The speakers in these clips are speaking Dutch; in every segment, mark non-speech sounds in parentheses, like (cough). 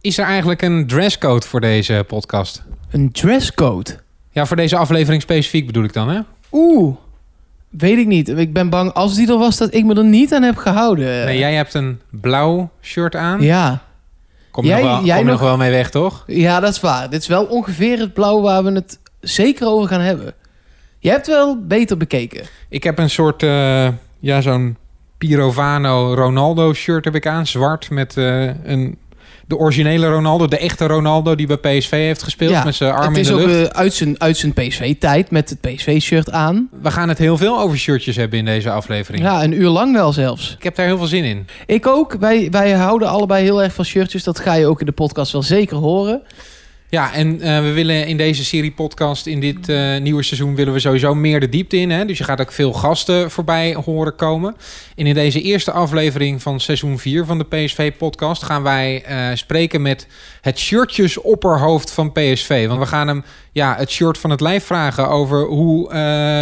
Is er eigenlijk een dresscode voor deze podcast? Een dresscode? Ja, voor deze aflevering specifiek bedoel ik dan, hè? Oeh, weet ik niet. Ik ben bang als die er was dat ik me er niet aan heb gehouden. Nee, jij hebt een blauw shirt aan. Ja. Kom je Jij- nog, wel, jij kom je nog nog- wel mee weg, toch? ja, dat is waar. Dit is wel ongeveer het blauw waar we het zeker over gaan hebben. Je hebt wel beter bekeken. Ik heb een soort, eh, ja, zo'n Pirovano Ronaldo shirt heb ik aan. Zwart met eh, een, de originele Ronaldo, de echte Ronaldo die bij PSV heeft gespeeld. Ja, met zijn arm het in is de ook lucht. eh, uit zijn, uit zijn PSV-tijd met het PSV-shirt aan. We gaan het heel veel over shirtjes hebben in deze aflevering. Ja, een uur lang wel zelfs. Ik heb daar heel veel zin in. Ik ook. Wij, wij houden allebei heel erg van shirtjes. Dat ga je ook in de podcast wel zeker horen. Ja, en eh, we willen in deze serie podcast, in dit eh, nieuwe seizoen, willen we sowieso meer de diepte in. Hè? Dus je gaat ook veel gasten voorbij horen komen. En in deze eerste aflevering van seizoen 4 van de PSV-podcast gaan wij eh, spreken met het shirtjesopperhoofd van PSV. Want we gaan hem ja, het shirt van het lijf vragen over hoe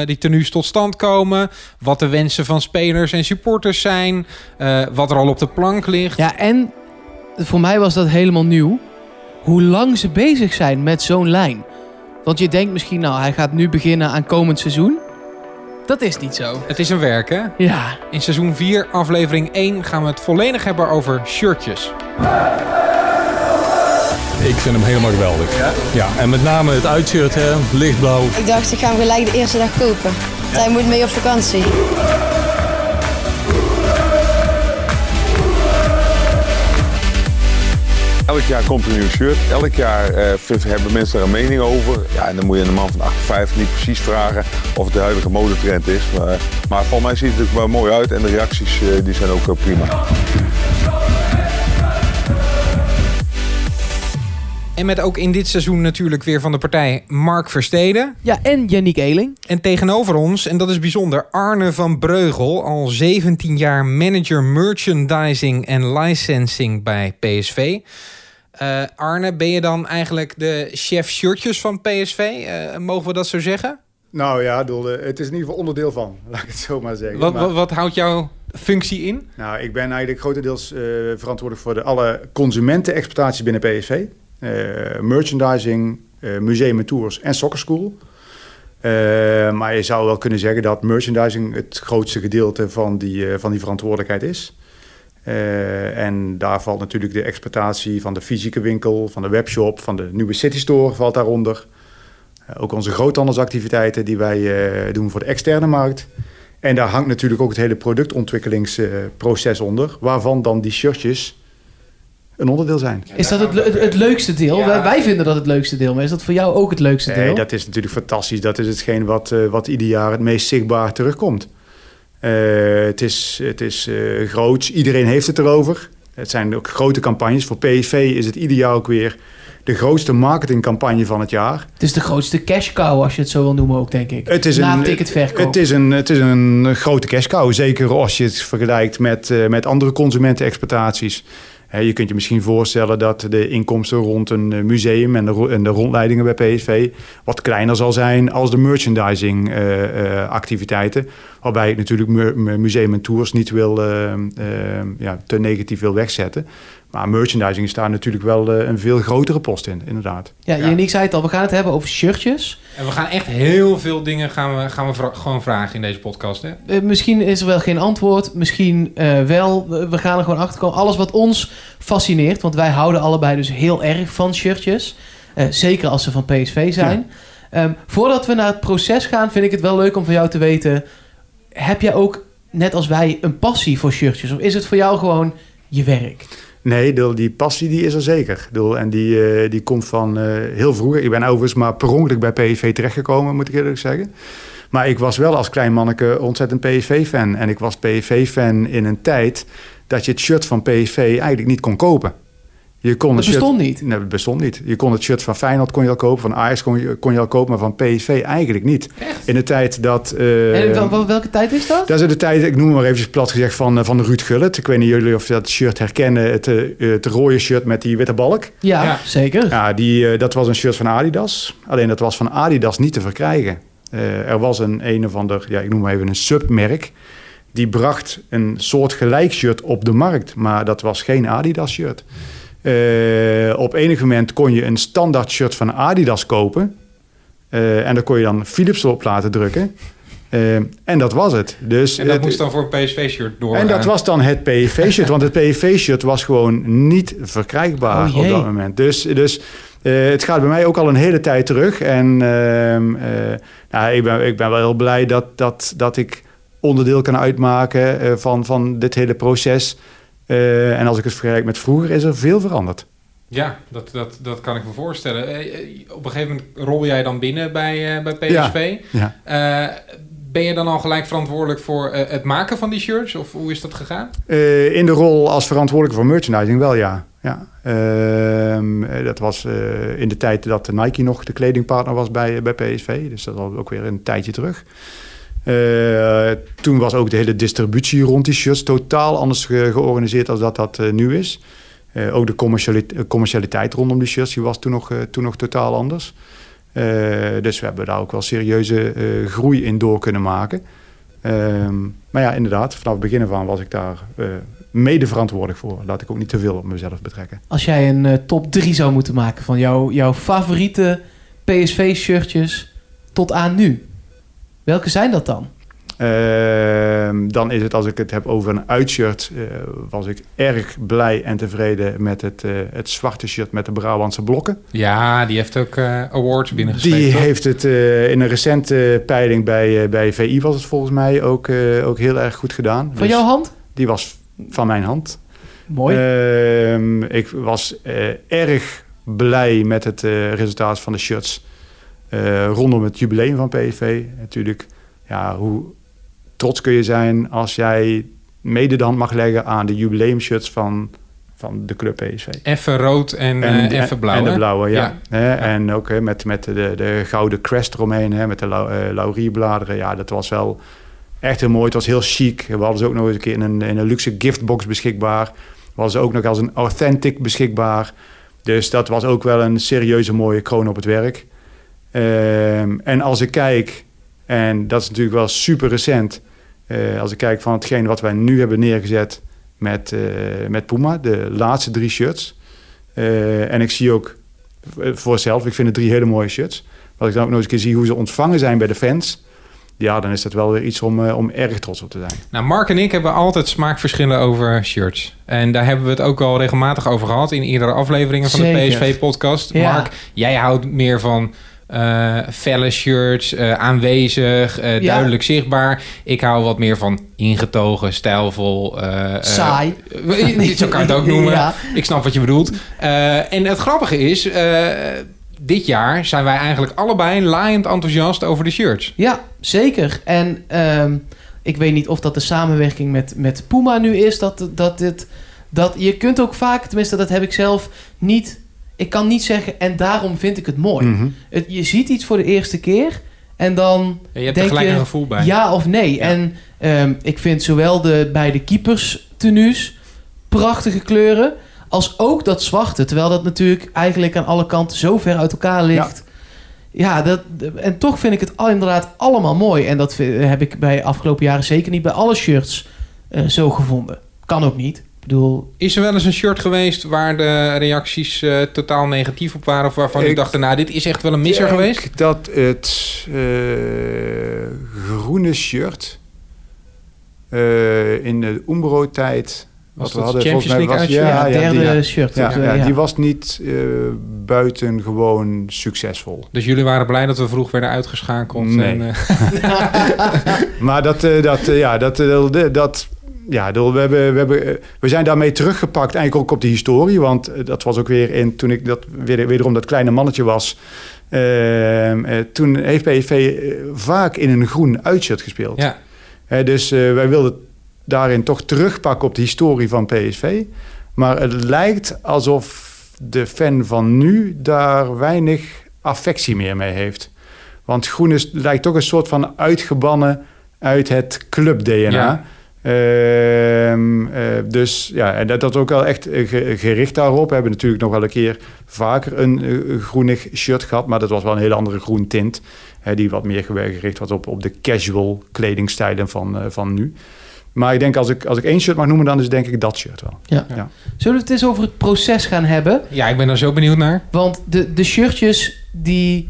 die tenues tot stand komen. Wat de wensen van spelers en supporters zijn. wat er al op de plank ligt. Ja, en voor mij was dat helemaal nieuw. Hoe lang ze bezig zijn met zo'n lijn. Want je denkt misschien, nou, hij gaat nu beginnen aan komend seizoen. Dat is niet zo. Het is een werk, hè? Ja, In seizoen 4, aflevering 1, gaan we het volledig hebben over shirtjes. Ik vind hem helemaal geweldig. Ja? en met name het uitshirt, hè, lichtblauw. Ik dacht, ik ga hem gelijk de eerste dag kopen. Hij moet mee op vakantie. Elk jaar komt er een nieuw shirt. Elk jaar eh, hebben mensen er een mening over. Ja, en dan moet je een man van 58 niet precies vragen of het de huidige modetrend is. Maar, maar voor mij ziet het er wel mooi uit en de reacties eh, die zijn ook eh, prima. En met ook in dit seizoen natuurlijk weer van de partij Mark Versteden. ja en Yannick Eeling. En tegenover ons, en dat is bijzonder, Arne van Breugel. Al 17 jaar manager merchandising en licensing bij PSV. Eh, Arne, ben je dan eigenlijk de chef shirtjes van PSV? Eh, mogen we dat zo zeggen? Nou ja, eh, het is in ieder geval onderdeel van, (laughs) laat ik het zo maar zeggen. Wat, Maar, wat, wat houdt jouw functie in? nou, ik ben eigenlijk grotendeels verantwoordelijk voor de, alle consumentenexploitaties binnen PSV. Merchandising, museum en tours en soccerschool. Eh, maar je zou wel kunnen zeggen dat merchandising het grootste gedeelte van die, van die verantwoordelijkheid is. Eh, en daar valt natuurlijk de exploitatie van de fysieke winkel, van de webshop, van de nieuwe City Store valt daaronder. Eh, ook onze groothandelsactiviteiten die wij eh, doen voor de externe markt. En daar hangt natuurlijk ook het hele productontwikkelingsproces onder, waarvan dan die shirtjes een onderdeel zijn. Is dat het, le- het, het leukste deel? Wij, wij vinden dat het leukste deel. Maar is dat voor jou ook het leukste deel? Nee, dat is natuurlijk fantastisch. Dat is hetgeen wat, eh, wat ieder jaar het meest zichtbaar terugkomt. Eh, het is, het is eh groots. Iedereen heeft het erover. Het zijn ook grote campagnes. Voor PSV is het ieder jaar ook weer de grootste marketingcampagne van het jaar. Het is de grootste cash cow, als je het zo wil noemen ook, denk ik. Het is Na een, ticketverkoop. Het is een, het is een grote cash cow. Zeker als je het vergelijkt met, eh, met andere consumentenexploitaties. Je kunt je misschien voorstellen dat de inkomsten rond een eh, museum en de, ro- en de rondleidingen bij PSV wat kleiner zal zijn als de merchandising eh, eh, activiteiten. Waarbij ik natuurlijk mu- mu- museum en tours niet wil, ja, te negatief wil wegzetten. Maar merchandising is daar natuurlijk wel eh, een veel grotere post in, inderdaad. Ja, Yannick zei het al. We gaan het hebben over shirtjes. En we gaan echt heel veel dingen gaan we, gaan we vra- gewoon vragen in deze podcast. Hè? Eh, misschien is er wel geen antwoord. Misschien eh, wel. We gaan er gewoon achter komen. Alles wat ons fascineert. Want wij houden allebei dus heel erg van shirtjes. Eh, zeker als ze van PSV zijn. Ehm, voordat we naar het proces gaan, vind ik het wel leuk om van jou te weten. Heb jij ook, net als wij, een passie voor shirtjes? Of is het voor jou gewoon je werk? Nee, die passie die is er zeker. En die, eh, die komt van eh, heel vroeger. Ik ben overigens maar per ongeluk bij PSV terechtgekomen, moet ik eerlijk zeggen. Maar ik was wel als klein manneke ontzettend PSV-fan. En ik was PSV-fan in een tijd dat je het shirt van PSV eigenlijk niet kon kopen. Je kon Dat het shirt- bestond niet. Nee, dat bestond niet. Je kon het shirt van Feyenoord kon je al kopen, van Ajax kon je, kon je al kopen, maar van PSV eigenlijk niet. In de tijd dat... eh, en wel- wel- welke tijd is dat? dat is de tijd, ik noem maar eventjes plat gezegd, van, eh, van Ruud Gullit. Ik weet niet jullie of dat shirt herkennen. Het, eh, het rode shirt met die witte balk. Ja, Ja. zeker. Ja, die, eh, dat was een shirt van Adidas. Alleen dat was van Adidas niet te verkrijgen. Eh, er was een een of ander, ja, ik noem maar even een submerk. Die bracht een soort gelijk shirt op de markt. Maar dat was geen Adidas shirt. Eh, op enig moment kon je een standaard shirt van Adidas kopen. Eh, en daar kon je dan Philips op laten drukken. Eh, en dat was het. Dus En dat het- moest dan voor een PSV-shirt doorgaan. en dat was dan het PSV-shirt, want het PSV-shirt was gewoon niet verkrijgbaar Oh, op dat moment. Dus, dus eh, het gaat bij mij ook al een hele tijd terug. En ehm, eh, nou, ik, ben, ik ben wel heel blij dat, dat, dat ik onderdeel kan uitmaken eh, van, van dit hele proces. Eh, en als ik het vergelijk met vroeger, is er veel veranderd. Ja, dat, dat, dat kan ik me voorstellen. Eh, eh, Op een gegeven moment rol jij dan binnen bij, bij PSV. Ja. Eh, ben je dan al gelijk verantwoordelijk voor het maken van die shirts? Of hoe is dat gegaan? In de rol als verantwoordelijke voor merchandising wel, ja. ja. Ehm, eh, dat was in de tijd dat Nike nog de kledingpartner was bij, bij PSV. Dus dat was ook weer een tijdje terug. Eh, toen was ook de hele distributie rond die shirts totaal anders ge- georganiseerd dan dat dat eh, nu is. Eh, ook de commerciali- eh, commercialiteit rondom die shirts was toen nog, toen nog totaal anders. Dus we hebben daar ook wel serieuze groei in door kunnen maken. Ehm, maar ja, inderdaad, vanaf het begin van was ik daar mede verantwoordelijk voor. Laat ik ook niet te veel op mezelf betrekken. Als jij een top 3 zou moeten maken van jouw, jouw favoriete PSV-shirtjes tot aan nu. Welke zijn dat dan? Ehm, dan is het, als ik het heb over een uitshirt, eh, was ik erg blij en tevreden met het, eh, het zwarte shirt met de Brabantse blokken. Ja, die heeft ook eh, awards binnengesleept. Die toch? heeft het eh, in een recente peiling bij, bij VI was het volgens mij ook, eh, ook heel erg goed gedaan. Van Dus jouw hand? Die was van mijn hand. Mooi. Ehm, ik was eh, erg blij met het eh, resultaat van de shirts rondom het jubileum van PSV. Natuurlijk, ja, hoe trots kun je zijn als jij mede de hand mag leggen aan de jubileumshirts van, van de club PSV. Even rood en, eh, even blauw. En de blauwe, ja. En ook hè, met, met de, de gouden crest eromheen, hè, met de lau, eh, laurierbladeren. Ja, dat was wel echt heel mooi. Het was heel chic. We hadden ze ook nog eens een keer in een, in een luxe giftbox beschikbaar. We hadden ze ook nog als een authentic beschikbaar. Dus dat was ook wel een serieuze mooie kroon op het werk. Ehm, en als ik kijk, en dat is natuurlijk wel super recent... eh, als ik kijk van hetgeen wat wij nu hebben neergezet met, eh, met Puma... de laatste drie shirts... Eh, en ik zie ook voor zelf, ik vind het drie hele mooie shirts. Als ik dan ook nog eens een keer zie hoe ze ontvangen zijn bij de fans. Ja, dan is dat wel weer iets om, om erg trots op te zijn. Nou, Mark en ik hebben altijd smaakverschillen over shirts. En daar hebben we het ook al regelmatig over gehad in eerdere afleveringen van de. PSV-podcast. Ja. Mark, jij houdt meer van eh felle shirts, eh, aanwezig, eh, Ja. duidelijk zichtbaar. Ik hou wat meer van ingetogen, stijlvol. Saai. (laughs) Zo kan je het ook (laughs) noemen. Ja. Ik snap wat je bedoelt. En het grappige is, dit jaar zijn wij eigenlijk allebei laaiend enthousiast over de shirts. Ja, zeker. En ehm, ik weet niet of dat de samenwerking met, met Puma nu is. Dat, dat dit, dat, je kunt ook vaak, tenminste dat heb ik zelf niet... Ik kan niet zeggen, en daarom vind ik het mooi. Mhm. Het, je ziet iets voor de eerste keer en dan Je hebt er denk gelijk je een gevoel bij. ja of nee. Ja. En ehm, ik vind zowel de beide keepers tenues prachtige kleuren... als ook dat zwarte. Terwijl dat natuurlijk eigenlijk aan alle kanten zo ver uit elkaar ligt... Ja, dat, en toch vind ik het al, inderdaad allemaal mooi. En dat heb ik bij afgelopen jaren zeker niet bij alle shirts eh, zo gevonden. Kan ook niet. Bedoel, Is er wel eens een shirt geweest waar de reacties eh, totaal negatief op waren? Of waarvan u Ik dacht, nou, dit is echt wel een misser Ik denk geweest? dat het eh, groene shirt eh, in de Umbro-tijd... Was wat dat Champions League was, uitshirt? ja, ja, ja, derde die, shirt. ja, ja, ja. die was niet eh, buitengewoon succesvol. Dus jullie waren blij dat we vroeg werden uitgeschakeld? Nee. En, eh, (laughs) (laughs) Maar dat, eh, dat, ja, dat, dat, dat ja, we, hebben, we, hebben, eh, we zijn daarmee teruggepakt eigenlijk ook op de historie. Want eh, dat was ook weer in, toen ik dat, weer, wederom dat kleine mannetje was. ehm, eh, toen heeft PSV vaak in een groen uitshirt gespeeld. ja. Dus wij wilden daarin toch terugpakken op de historie van PSV. Maar het lijkt alsof de fan van nu daar weinig affectie meer mee heeft. Want groen is, lijkt toch een soort van uitgebannen uit het club-DNA. Ja. Ehm, eh, dus ja, en dat, dat ook wel echt eh, ge- gericht daarop. We hebben natuurlijk nog wel een keer vaker een eh, groenig shirt gehad, maar dat was wel een hele andere groen tint. Hè, die wat meer gericht was op, op de casual kledingstijlen van, eh, van nu. Maar ik denk als ik, als ik één shirt mag noemen, dan is denk ik dat shirt wel. Ja. Ja. Zullen we het eens over het proces gaan hebben? Ja, ik ben daar zo benieuwd naar. Want de, de shirtjes die...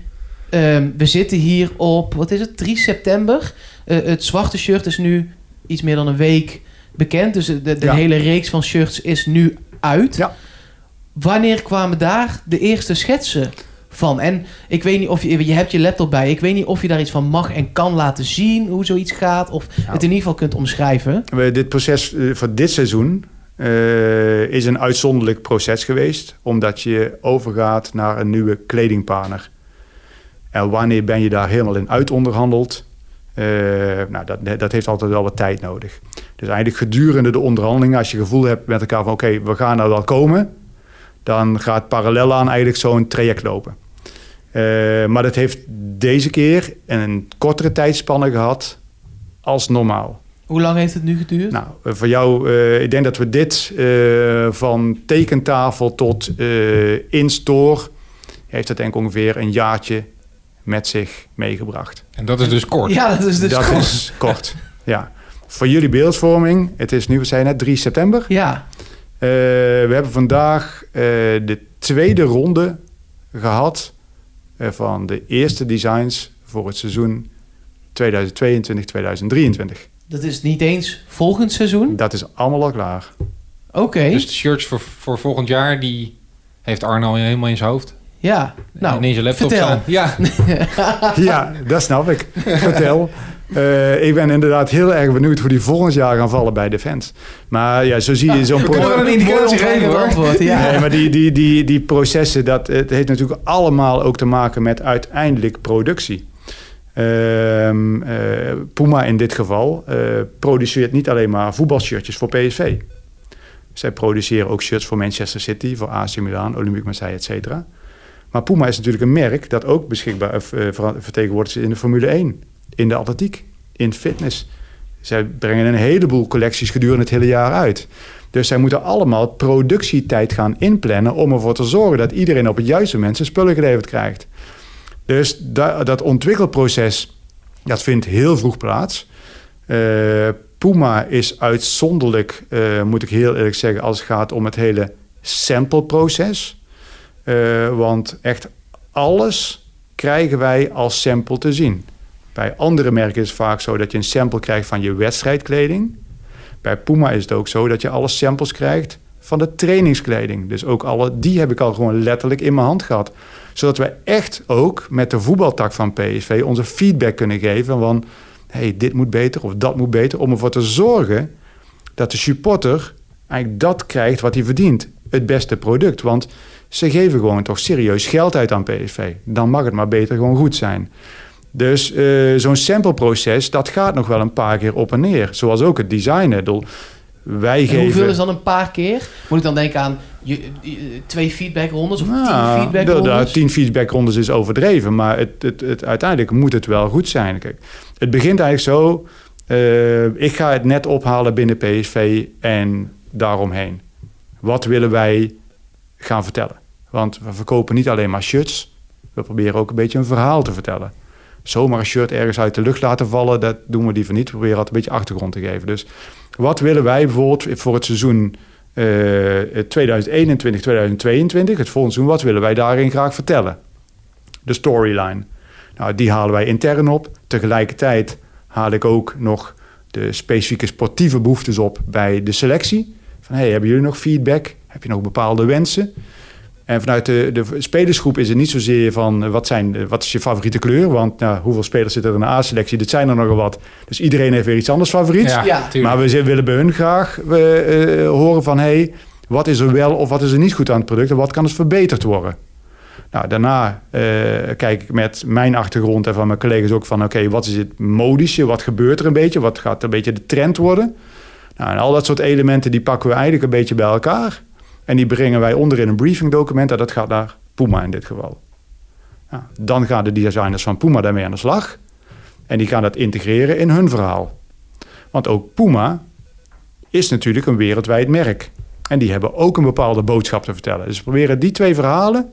ehm, we zitten hier op, wat is het, 3 september. Eh, het zwarte shirt is nu iets meer dan een week bekend. Dus de, de Ja. hele reeks van shirts is nu uit. Ja. Wanneer kwamen daar de eerste schetsen van? En ik weet niet of je... Je hebt je laptop bij. Ik weet niet of je daar iets van mag en kan laten zien. Hoe zoiets gaat. Of het in ieder geval kunt omschrijven. Dit proces eh, voor dit seizoen eh, is een uitzonderlijk proces geweest, omdat je overgaat naar een nieuwe kledingpartner. En wanneer ben je daar helemaal in uitonderhandeld? Eh, nou, dat, dat heeft altijd wel wat tijd nodig. Dus eigenlijk gedurende de onderhandelingen, als je gevoel hebt met elkaar van oké, we gaan er wel komen, dan gaat parallel aan eigenlijk zo'n traject lopen. Eh, maar dat heeft deze keer een kortere tijdspanne gehad als normaal. Hoe lang heeft het nu geduurd? Nou, eh, voor jou, ik denk dat we dit eh, van tekentafel tot eh in-store... heeft dat denk ik ongeveer een jaartje met zich meegebracht. En dat is dus kort. ja, dat is dus dat kort. is kort, ja. Voor jullie beeldvorming, het is nu, we zijn net 3 september. Ja, Eh, we hebben vandaag eh, de tweede ronde gehad... eh, van de eerste designs voor het seizoen 2022-2023. dat is niet eens volgend seizoen. Dat is allemaal al klaar. Oké, Dus de shirts voor, voor volgend jaar, die heeft Arno al helemaal in zijn hoofd. Ja. Nou, en in zijn laptop vertel. staan. Ja, (laughs) Ja, dat snap ik. Vertel. Eh, ik ben inderdaad heel erg benieuwd hoe die volgend jaar gaan vallen bij de fans. Maar ja, zo zie je zo'n kunnen pro- wel een indicatie Mooi geven, hoor. antwoord, ja. Nee, maar die, die, die, die processen, dat, het heeft natuurlijk allemaal ook te maken met uiteindelijk productie. Ehm, eh, Puma in dit geval eh, produceert niet alleen maar voetbalshirtjes voor PSV. Zij produceren ook shirts voor Manchester City, voor AC Milan, Olympique Marseille, et cetera. Maar Puma is natuurlijk een merk dat ook beschikbaar ver- vertegenwoordigd is in de Formule 1, in de atletiek, in fitness. Zij brengen een heleboel collecties gedurende het hele jaar uit. Dus zij moeten allemaal productietijd gaan inplannen om ervoor te zorgen dat iedereen op het juiste moment zijn spullen geleverd krijgt. Dus da- dat ontwikkelproces, dat vindt heel vroeg plaats. Eh, Puma is uitzonderlijk, moet ik heel eerlijk zeggen, als het gaat om het hele sampleproces. Eh, want echt alles krijgen wij als sample te zien. Bij andere merken is het vaak zo dat je een sample krijgt van je wedstrijdkleding. Bij Puma is het ook zo dat je alle samples krijgt van de trainingskleding. Dus ook alle, die heb ik al gewoon letterlijk in mijn hand gehad. Zodat we echt ook met de voetbaltak van PSV onze feedback kunnen geven van... hey, dit moet beter of dat moet beter. Om ervoor te zorgen dat de supporter eigenlijk dat krijgt wat hij verdient. Het beste product. Want ze geven gewoon toch serieus geld uit aan PSV. Dan mag het maar beter gewoon goed zijn. Dus eh, zo'n sampleproces, dat gaat nog wel een paar keer op en neer. Zoals ook het designen. Wij En geven... hoeveel is dan een paar keer? Moet ik dan denken aan je, je- twee feedbackrondes of tien Nou, feedbackrondes? de- de tien feedbackrondes is overdreven, maar het, het, het, uiteindelijk moet het wel goed zijn. Kijk, het begint eigenlijk zo. eh, ik ga het net ophalen binnen PSV en daaromheen. Wat willen wij gaan vertellen? Want we verkopen niet alleen maar shirts. We proberen ook een beetje een verhaal te vertellen. Zomaar een shirt ergens uit de lucht laten vallen, dat doen we liever niet. We proberen altijd een beetje achtergrond te geven. Dus wat willen wij bijvoorbeeld voor het seizoen eh 2021, 2022, het volgende seizoen, wat willen wij daarin graag vertellen? De storyline. Nou, die halen wij intern op. Tegelijkertijd haal ik ook nog de specifieke sportieve behoeftes op bij de selectie. Van, hey, hebben jullie nog feedback? Heb je nog bepaalde wensen? En vanuit de, de spelersgroep is het niet zozeer van eh, wat, zijn, eh, wat is je favoriete kleur? Want nou, hoeveel spelers zitten er in de A-selectie? Dat zijn er nogal wat. Dus iedereen heeft weer iets anders favoriet. Ja. Maar we willen bij hun graag eh, horen van... hey, wat is er wel of wat is er niet goed aan het product... en wat kan het verbeterd worden? Nou, daarna eh, kijk ik met mijn achtergrond en van mijn collega's ook van... oké, wat is het modische? Wat gebeurt er een beetje? Wat gaat een beetje de trend worden? Nou, en al dat soort elementen die pakken we eigenlijk een beetje bij elkaar... en die brengen wij onder in een briefingdocument... en dat gaat naar Puma in dit geval. Dan gaan de designers van Puma daarmee aan de slag... en die gaan dat integreren in hun verhaal. Want ook Puma is natuurlijk een wereldwijd merk. En die hebben ook een bepaalde boodschap te vertellen. Dus we proberen die twee verhalen,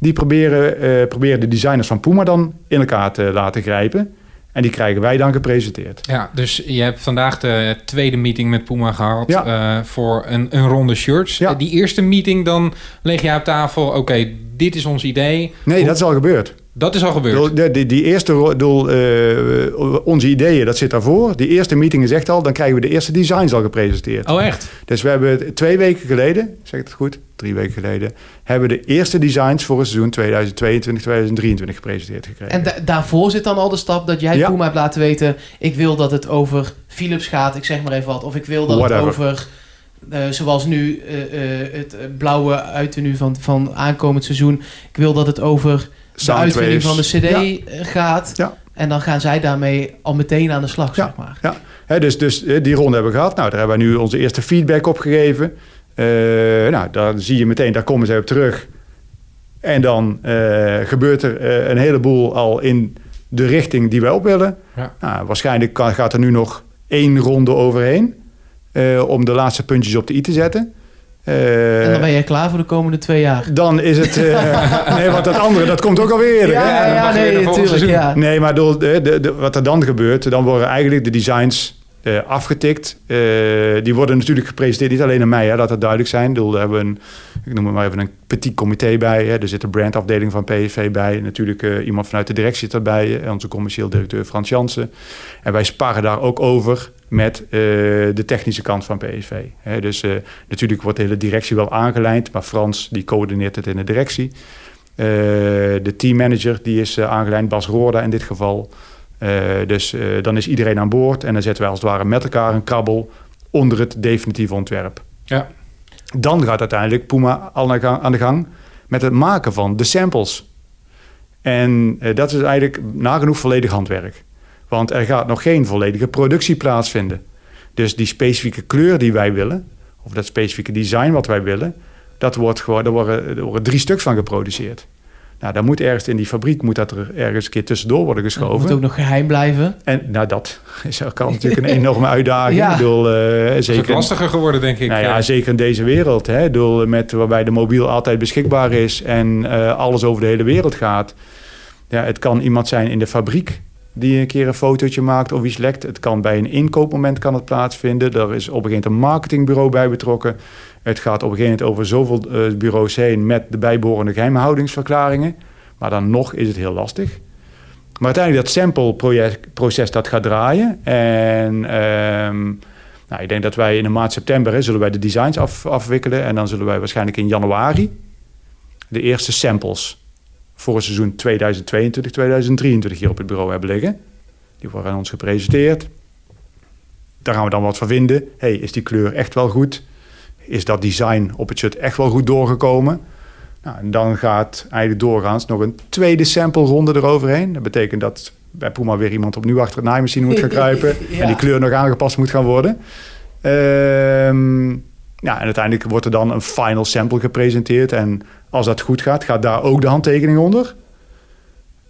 die proberen, eh, proberen de designers van Puma dan in elkaar te laten grijpen. En die krijgen wij dan gepresenteerd. Ja, dus je hebt vandaag de tweede meeting met Puma gehad Ja. eh, voor een, een ronde shirts. Ja. Eh, Die eerste meeting, dan leg jij op tafel, oké, dit is ons idee. Nee, Hoe- dat is al gebeurd. Dat is al gebeurd. De, die, eerste, doel, eh, onze ideeën, dat zit daarvoor. Die eerste meeting is echt al, dan krijgen we de eerste designs al gepresenteerd. Oh, echt? Dus we hebben twee weken geleden, zeg ik het goed? Drie weken geleden, hebben we de eerste designs voor het seizoen 2022, 2023 gepresenteerd gekregen. En da- daarvoor zit dan al de stap dat jij Ja. Puma hebt laten weten... ik wil dat het over Philips gaat, ik zeg maar even wat. Of ik wil dat Whatever. het over, eh, zoals nu, eh, het blauwe uittenu van, van aankomend seizoen... ik wil dat het over de uitvinding van de cd Ja. eh, gaat. Ja. En dan gaan zij daarmee al meteen aan de slag, Ja. zeg maar. Ja, hè, dus, dus eh, die ronde hebben we gehad. Nou, daar hebben we nu onze eerste feedback op gegeven. Eh, nou, daar zie je meteen, daar komen ze op terug. En dan eh, gebeurt er eh, een heleboel al in de richting die wij op willen. Ja. Nou, waarschijnlijk kan, gaat er nu nog één ronde overheen. eh, om de laatste puntjes op de i te zetten. Eh, En dan ben je klaar voor de komende twee jaar. dan is het... eh, (laughs) nee, want dat andere, dat komt ook alweer hè? Ja, ja, nee, natuurlijk. Ja. Nee, maar door de, de, de- wat er dan gebeurt, dan worden eigenlijk de designs eh, afgetikt. Eh, die worden natuurlijk gepresenteerd, niet alleen aan mij, hè, laat het duidelijk zijn. Bedoel, Daar hebben we een, ik noem het maar even een petit comité bij. Hè. Er zit de brandafdeling van PSV bij. Natuurlijk eh, iemand vanuit de directie zit eh, onze commercieel directeur Frans Jansen. En wij sparren daar ook over met de technische kant van PSV. Hè. Dus natuurlijk wordt de hele directie wel aangelijnd, maar Frans die coördineert het in de directie. De teammanager die is aangelijnd, Bas Roorda in dit geval. Eh, dus eh, dan is iedereen aan boord en dan zetten wij als het ware met elkaar een krabbel onder het definitieve ontwerp. Ja. Dan gaat uiteindelijk Puma al aan de gang- aan de gang met het maken van de samples. En eh, dat is eigenlijk nagenoeg volledig handwerk. Want er gaat nog geen volledige productie plaatsvinden. Dus die specifieke kleur die wij willen, of dat specifieke design wat wij willen, dat wordt gewoon, er worden, er worden drie stuks van geproduceerd. Nou, dan moet ergens in die fabriek moet dat er ergens een keer tussendoor worden Het geschoven. moet ook nog geheim blijven. En nou, dat (laughs) is ook al natuurlijk een (laughs) enorme uitdaging. Ja. Ik bedoel, eh, Is ook zeker, lastiger geworden, denk ik. nou ja, Eh, zeker in deze wereld. Hè? Bedoel, met, waarbij de mobiel altijd beschikbaar is en eh, alles over de hele wereld gaat. Ja, het kan iemand zijn in de fabriek die een keer een fotootje maakt of iets lekt. Het kan bij een inkoopmoment kan het plaatsvinden. Er is op een gegeven moment een marketingbureau bij betrokken. Het gaat op een gegeven moment over zoveel eh, bureaus heen met de bijbehorende geheimhoudingsverklaringen. Maar dan nog is het heel lastig. Maar uiteindelijk dat sample-proces dat gaat draaien. En ehm, nou, ik denk dat wij in de maand september hè, zullen wij de designs af, afwikkelen. En dan zullen wij waarschijnlijk in januari de eerste samples voor het seizoen 2022-2023 hier op het bureau hebben liggen. Die worden aan ons gepresenteerd. Daar gaan we dan wat van vinden. Hey, is die kleur echt wel goed? Is dat design op het shirt echt wel goed doorgekomen? Nou, en dan gaat eigenlijk doorgaans nog een tweede sample ronde eroverheen. Dat betekent dat bij Puma weer iemand opnieuw achter het naaimachine moet gaan (laughs) kruipen. Ja. En die kleur nog aangepast moet gaan worden. Ehm, ja, en uiteindelijk wordt er dan een final sample gepresenteerd. En als dat goed gaat, gaat daar ook de handtekening onder.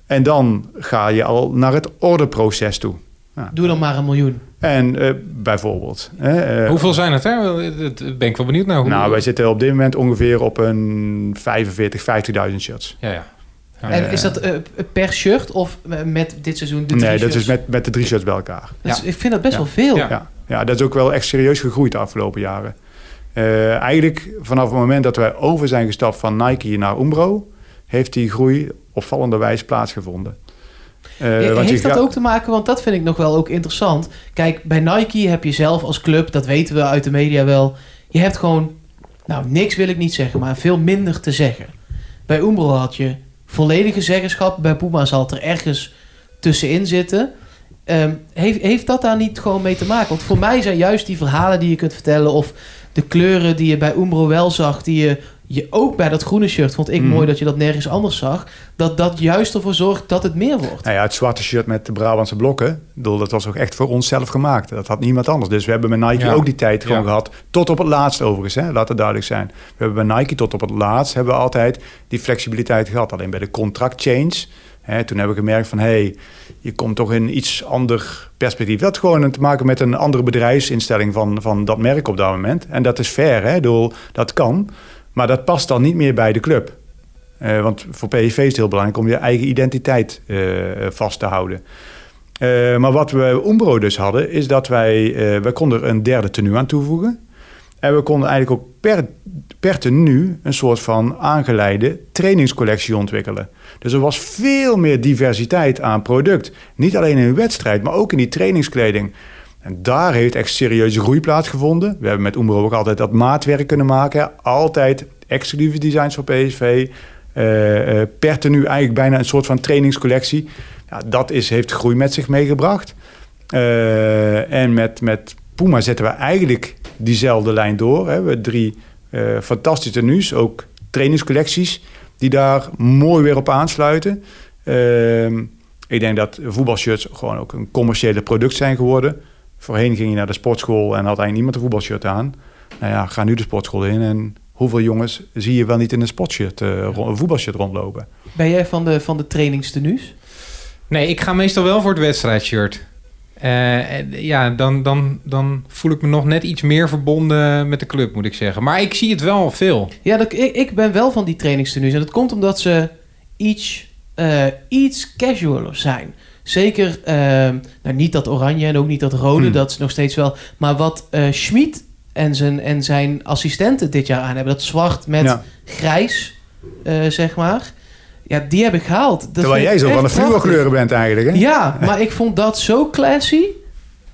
En dan ga je al naar het orderproces toe. Ja. Doe dan maar een miljoen. En eh, bijvoorbeeld... hè, eh, Hoeveel zijn het, hè? Ben ik wel benieuwd naar. Hoe... Nou, wij zitten op dit moment ongeveer op een 45, 50.000 shirts. Ja, ja. Ja, en is dat eh, per shirt of met dit seizoen de drie nee, dat shirts? is met, met de drie shirts bij elkaar. Is- Ja. Ik vind dat best Ja. wel veel. Ja. Ja, ja, dat is ook wel echt serieus gegroeid de afgelopen jaren. Eh, eigenlijk vanaf het moment dat wij over zijn gestapt van Nike naar Umbro... heeft die groei opvallende wijze plaatsgevonden. Eh, je Heeft dat ook te maken, want dat vind ik nog wel ook interessant. Kijk, bij Nike heb je zelf als club, dat weten we uit de media wel, je hebt gewoon, nou niks wil ik niet zeggen, maar veel minder te zeggen. Bij Umbro had je volledige zeggenschap, bij Puma zal het er ergens tussenin zitten. Ehm, heeft, heeft dat daar niet gewoon mee te maken? Want voor mij zijn juist die verhalen die je kunt vertellen, of de kleuren die je bij Umbro wel zag, die je, je ook bij dat groene shirt vond ik Mhm. mooi dat je dat nergens anders zag, dat dat juist ervoor zorgt dat het meer wordt. Nou ja, het zwarte shirt met de Brabantse blokken, bedoel, dat was ook echt voor onszelf gemaakt. Dat had niemand anders. Dus we hebben bij Nike Ja. ook die tijd gewoon Ja. gehad. Tot op het laatst overigens, hè? laat het duidelijk zijn. We hebben bij Nike tot op het laatst hebben we altijd die flexibiliteit gehad. Alleen bij de contract change, toen hebben we gemerkt van... hé, hey, je komt toch in iets ander perspectief. Dat gewoon te maken met een andere bedrijfsinstelling van, van dat merk op dat moment. En dat is fair, hè? Ik bedoel, dat kan. Maar dat past dan niet meer bij de club. Eh, want voor PSV is het heel belangrijk om je eigen identiteit eh, vast te houden. Eh, maar wat we Umbro dus hadden, is dat wij, wij konden er een derde tenue aan toevoegen. En we konden eigenlijk ook per, per tenue een soort van aangeleide trainingscollectie ontwikkelen. Dus er was veel meer diversiteit aan product. Niet alleen in de wedstrijd, maar ook in die trainingskleding. En daar heeft echt serieuze groei plaatsgevonden. We hebben met Umbro ook altijd dat maatwerk kunnen maken. Altijd exclusieve designs voor PSV. Eh, eh, per tenue eigenlijk bijna een soort van trainingscollectie. Dat is, heeft groei met zich meegebracht. Eh, en met, met Puma zetten we eigenlijk diezelfde lijn door. Hè. We hebben drie fantastische tenues, ook trainingscollecties... die daar mooi weer op aansluiten. Ehm, ik denk dat voetbalshirts gewoon ook een commerciële product zijn geworden. Voorheen ging je naar de sportschool en had eigenlijk niemand een voetbalshirt aan. Nou ja, ga nu de sportschool in en hoeveel jongens zie je wel niet in een sportshirt, een voetbalshirt rondlopen? Ben jij van de, van de trainingstenues? Nee, ik ga meestal wel voor het wedstrijdshirt. Eh, en ja, dan, dan, dan voel ik me nog net iets meer verbonden met de club, moet ik zeggen. Maar ik zie het wel veel. Ja, dat, ik, ik ben wel van die trainingstenues. En dat komt omdat ze iets, eh, iets casualer zijn. Zeker, eh, nou niet dat oranje en ook niet dat rode, Hmm. dat is nog steeds wel. Maar wat eh Schmid en zijn, en zijn assistenten dit jaar aan hebben, dat zwart met Ja. grijs, zeg maar. Ja, die heb ik gehaald. Dat Terwijl jij zo van de fluorkleuren bent eigenlijk, hè? Ja, maar ik vond dat zo classy.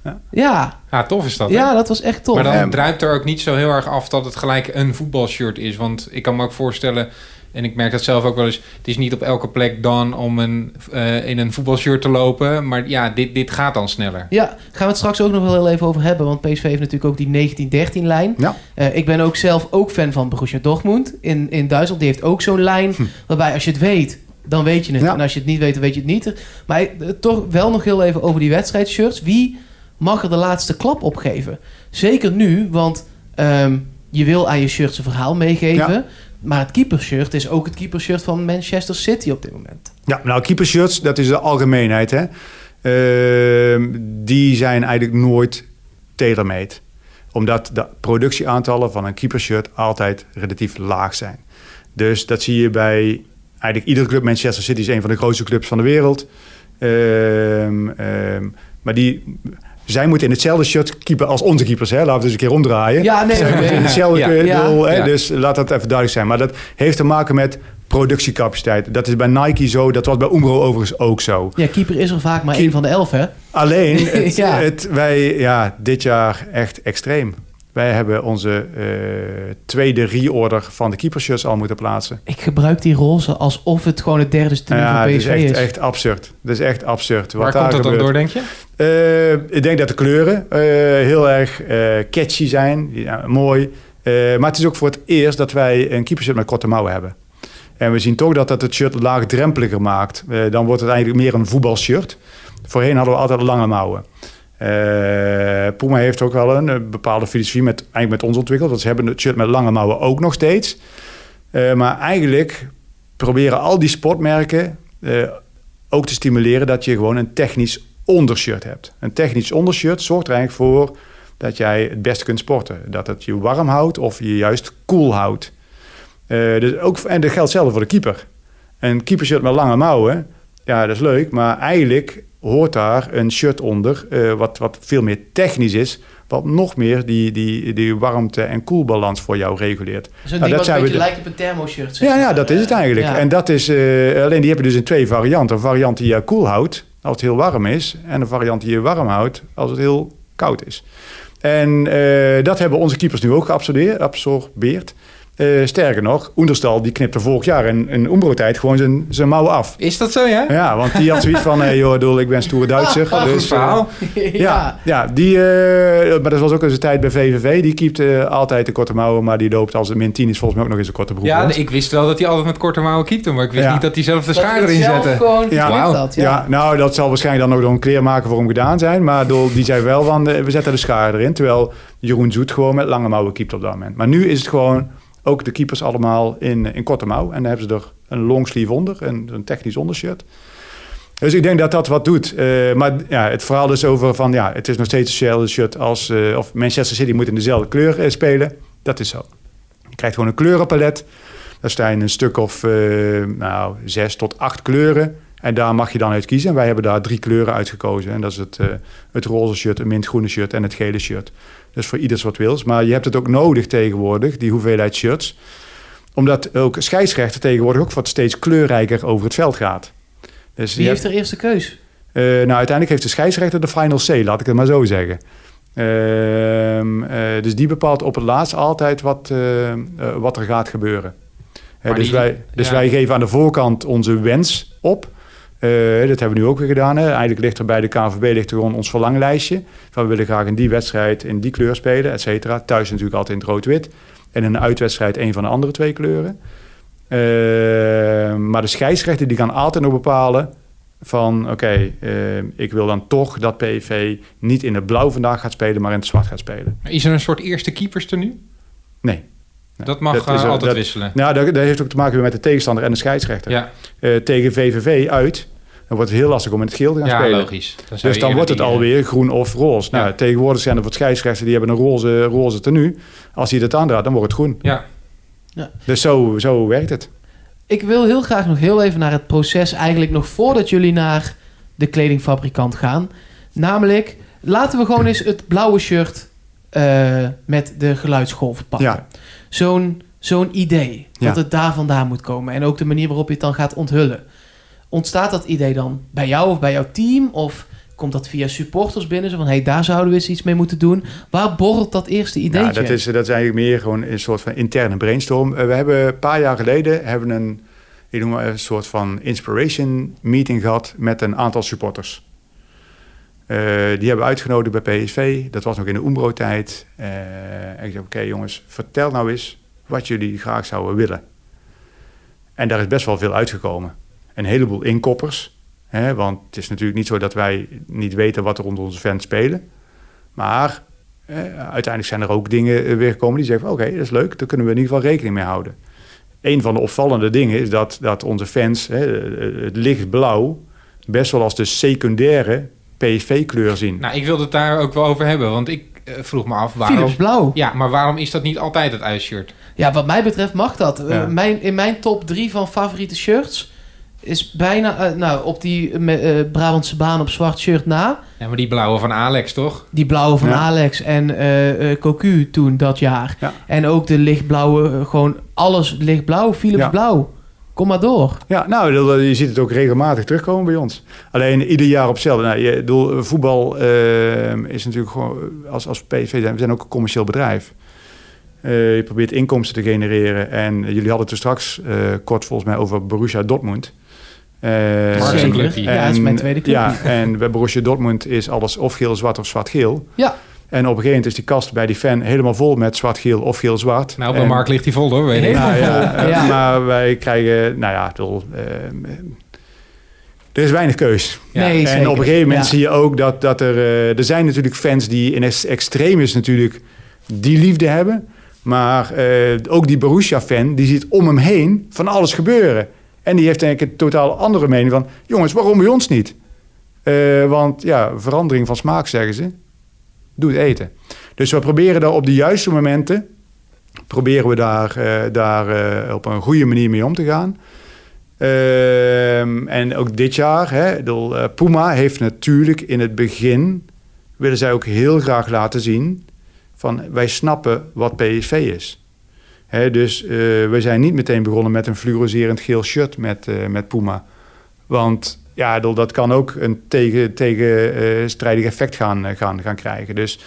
Ja. Ja, Ja, tof is dat. hè? ja dat was echt tof. Maar dan Ja. druipt er ook niet zo heel erg af dat het gelijk een voetbalshirt is. Want ik kan me ook voorstellen, en ik merk dat zelf ook wel eens... het is niet op elke plek dan om een, eh, in een voetbalshirt te lopen. Maar ja, dit, dit gaat dan sneller. Ja, gaan we het straks ook nog wel heel even over hebben. Want PSV heeft natuurlijk ook die 1913-lijn. Ja. Eh, ik ben ook zelf ook fan van Borussia Dortmund in, in Duitsland. Die heeft ook zo'n lijn Hm. waarbij als je het weet, dan weet je het. Ja. En als je het niet weet, dan weet je het niet. Maar eh, toch wel nog heel even over die wedstrijdshirts. Wie mag er de laatste klap op geven? Zeker nu, want ehm, je wil aan je shirt zijn verhaal meegeven. Ja. Maar het keepershirt is ook het keepershirt van Manchester City op dit moment. Ja, nou, keepershirts, dat is de algemeenheid, hè. Ehm, die zijn eigenlijk nooit tailor-made. Omdat de productieaantallen van een keepershirt altijd relatief laag zijn. Dus dat zie je bij eigenlijk iedere club. Manchester City is een van de grootste clubs van de wereld. Ehm, ehm, maar die, zij moeten in hetzelfde shirt keeper als onze keepers. Hè? Laten we dus een keer omdraaien. Ja, nee, Zij moeten in hetzelfde Ja. Ja. doel, hè? Ja. Dus laat dat even duidelijk zijn. Maar dat heeft te maken met productiecapaciteit. Dat is bij Nike zo. Dat was bij Umbro overigens ook zo. Ja, keeper is er vaak maar Keep- één van de elf, hè? Alleen, (laughs) het, Ja. het, wij, ja, dit jaar echt extreem. Wij hebben onze eh, tweede reorder van de keepershirts al moeten plaatsen. Ik gebruik die roze alsof het gewoon het derde tenue Ja, van dat PSV is is. echt, echt absurd. Dat is echt absurd. Wat Waar daar komt dat dan door, denk je? Eh, ik denk dat de kleuren eh, heel erg eh, catchy zijn. Ja, mooi. Maar het is ook voor het eerst dat wij een keepershirt met korte mouwen hebben. En we zien toch dat dat het shirt laagdrempeliger maakt. Dan wordt het eigenlijk meer een voetbalshirt. Voorheen hadden we altijd lange mouwen. Eh, Puma heeft ook wel een, bepaalde filosofie met, eigenlijk met ons ontwikkeld. Want ze hebben het shirt met lange mouwen ook nog steeds. Maar eigenlijk proberen al die sportmerken ook te stimuleren dat je gewoon een technisch ondershirt hebt. Een technisch ondershirt zorgt er eigenlijk voor dat jij het beste kunt sporten. Dat het je warm houdt of je juist koel houdt. Eh, dus ook, en dat geldt zelf voor de keeper. Een keepershirt met lange mouwen, ja, dat is leuk. Maar eigenlijk hoort daar een shirt onder eh, wat, wat veel meer technisch is. Wat nog meer die, die, die warmte- en koelbalans voor jou reguleert. Zo'n Nou, ding dat een zijn we beetje de- lijkt op een thermoshirt. Ja, ja, dat is het eigenlijk. Ja. En dat is, eh, alleen die hebben dus in twee varianten. Een variant die je koel houdt als het heel warm is. En een variant die je warm houdt als het heel koud is. En eh, dat hebben onze keepers nu ook geabsorbeerd. Eh, sterker nog, Oenderstal die knipte vorig jaar in, in Umbro-tijd gewoon zijn, zijn mouwen af. Is dat zo, ja? Ja, want die had zoiets van, hey, joh, doel, ik ben stoere Duitser. Ah, goed dus, eh, verhaal. (laughs) ja. ja, ja die, eh, maar dat was ook in zijn tijd bij VVV. Die keept eh, altijd de korte mouwen, maar die loopt als het min 10 is volgens mij ook nog eens een korte broek. Ja, ik wist wel dat hij altijd met korte mouwen keepte, maar ik wist Ja. niet dat hij zelf de schaar erin zette. Gewoon Ja. Ja. ja. nou, dat zal waarschijnlijk dan ook door een kleermaker voor hem gedaan zijn. Maar door- die zei wel van, eh, we zetten de schaar erin. Terwijl Jeroen Zoet gewoon met lange mouwen keept op dat moment. Maar nu is het gewoon, ook de keepers allemaal in, in korte mouw. En dan hebben ze er een longsleeve onder, en een technisch ondershirt. Dus ik denk dat dat wat doet. Eh, maar ja, het verhaal is over van, ja, het is nog steeds hetzelfde shirt als... eh, of Manchester City moet in dezelfde kleur eh, spelen. Dat is zo. Je krijgt gewoon een kleurenpalet. Daar staan een stuk of, nou, zes tot acht kleuren. En daar mag je dan uit kiezen. En wij hebben daar drie kleuren uitgekozen. En dat is het, uh, het roze shirt, het mintgroene shirt en het gele shirt. Dus voor ieders wat wils. Maar je hebt het ook nodig tegenwoordig, die hoeveelheid shirts. Omdat ook scheidsrechter tegenwoordig ook wat steeds kleurrijker over het veld gaat. Dus Wie heeft de eerste keus? Uh, nou, uiteindelijk heeft de scheidsrechter de final C, laat ik het maar zo zeggen. Uh, dus die bepaalt op het laatst altijd wat, wat er gaat gebeuren. dus wij, dus wij geven aan de voorkant onze wens op. Uh, dat hebben we nu ook weer gedaan. Hè. Eigenlijk ligt er bij de KNVB ligt er gewoon ons verlanglijstje. Van we willen graag in die wedstrijd in die kleur spelen, et cetera. Thuis natuurlijk altijd in het rood-wit. En in een uitwedstrijd een van de andere twee kleuren. Uh, maar de scheidsrechter die kan altijd nog bepalen van... oké, uh, ik wil dan toch dat PV niet in het blauw vandaag gaat spelen... maar in het zwart gaat spelen. Is er een soort eerste keepers nu? Nee. Dat mag dat altijd wisselen. Nou, dat, dat, heeft ook te maken met de tegenstander en de scheidsrechter. Ja. tegen VVV uit dan wordt het heel lastig om in het geel te gaan ja, spelen. logisch. dus dan wordt het die, alweer groen of roze. Nou, ja. Nou, tegenwoordig zijn er wat scheidsrechten die hebben een roze, roze tenue. Als hij dat aandraagt, dan wordt het groen. Ja. ja. Dus zo, zo werkt het. Ik wil heel graag nog heel even naar het proces eigenlijk nog voordat jullie naar de kledingfabrikant gaan. Namelijk, laten we gewoon eens het blauwe shirt uh, met de geluidsgolven pakken. Ja. Zo'n zo'n idee, dat het daar vandaan moet komen. En ook de manier waarop je het dan gaat onthullen. Ontstaat dat idee dan bij jou of bij jouw team? Of komt dat via supporters binnen? Zo van, hé, hey, daar zouden we eens iets mee moeten doen. Waar borrelt dat eerste idee? Ja, dat is, dat is eigenlijk meer gewoon een soort van interne brainstorm. Uh, we hebben een paar jaar geleden hebben een, ik noem maar een soort van inspiration meeting gehad met een aantal supporters. Uh, die hebben we uitgenodigd bij PSV. Dat was nog in de Umbro-tijd. Uh, en ik zei, oké jongens, vertel nou eens wat jullie graag zouden willen. En daar is best wel veel uitgekomen een heleboel inkoppers. Hè, want het is natuurlijk niet zo dat wij niet weten wat er rond onze fans spelen. Maar eh, uiteindelijk zijn er ook dingen eh, weer gekomen die zeggen: oké, dat is leuk, daar kunnen we in ieder geval rekening mee houden. Een van de opvallende dingen is dat, dat onze fans hè, het lichtblauw best wel als de secundaire PSV-kleur zien. Nou, ik wilde het daar ook wel over hebben, want ik uh, vroeg me af waarom. Philips blauw. Ja, maar waarom is dat niet altijd het uitshirt? Ja, wat mij betreft mag dat. Ja. Uh, mijn, in mijn top drie van favoriete shirts is bijna uh, nou, op die uh, Brabantse baan op zwart shirt na. Ja, maar die blauwe van Alex, toch? Die blauwe van ja. Alex en uh, Cocu toen dat jaar. Ja. En ook de lichtblauwe, gewoon alles lichtblauw, Philips ja. blauw. Kom maar door. Ja, nou, je ziet het ook regelmatig terugkomen bij ons. Alleen ieder jaar op hetzelfde. Nou, je, bedoel, voetbal is natuurlijk gewoon, als, als PSV zijn, we zijn ook een commercieel bedrijf. Uh, je probeert inkomsten te genereren. En jullie hadden het er straks uh, kort volgens mij over Borussia Dortmund. Uh, Zeker. En, ja, dat is mijn tweede club. Ja, en bij Borussia Dortmund is alles of geel-zwart of zwart-geel. Ja. En op een gegeven moment is die kast bij die fan helemaal vol met zwart-geel of geel-zwart. Nou, bij Mark ligt die vol hoor, weet ik. Nou, ja, (laughs) ja. Maar wij krijgen, nou ja, bedoel, uh, er is weinig keus. Ja. Nee, en zeker. op een gegeven moment zie je ook dat, dat er... Uh, er zijn natuurlijk fans die in extremis natuurlijk die liefde hebben. Maar uh, ook die Borussia-fan, die ziet om hem heen van alles gebeuren. En die heeft ik een totaal andere mening van... jongens, waarom bij ons niet? Uh, want ja, verandering van smaak, zeggen ze. Doe het eten. Dus we proberen daar op de juiste momenten... proberen we daar, uh, daar uh, op een goede manier mee om te gaan. Ehm, en ook dit jaar, hè, de, Puma heeft natuurlijk in het begin... willen zij ook heel graag laten zien... van wij snappen wat PSV is... Dus uh, we zijn niet meteen begonnen met een fluoriserend geel shirt met, uh, met Puma. Want ja, dat kan ook een tegen, tegenstrijdig uh, effect gaan, gaan, gaan krijgen. Dus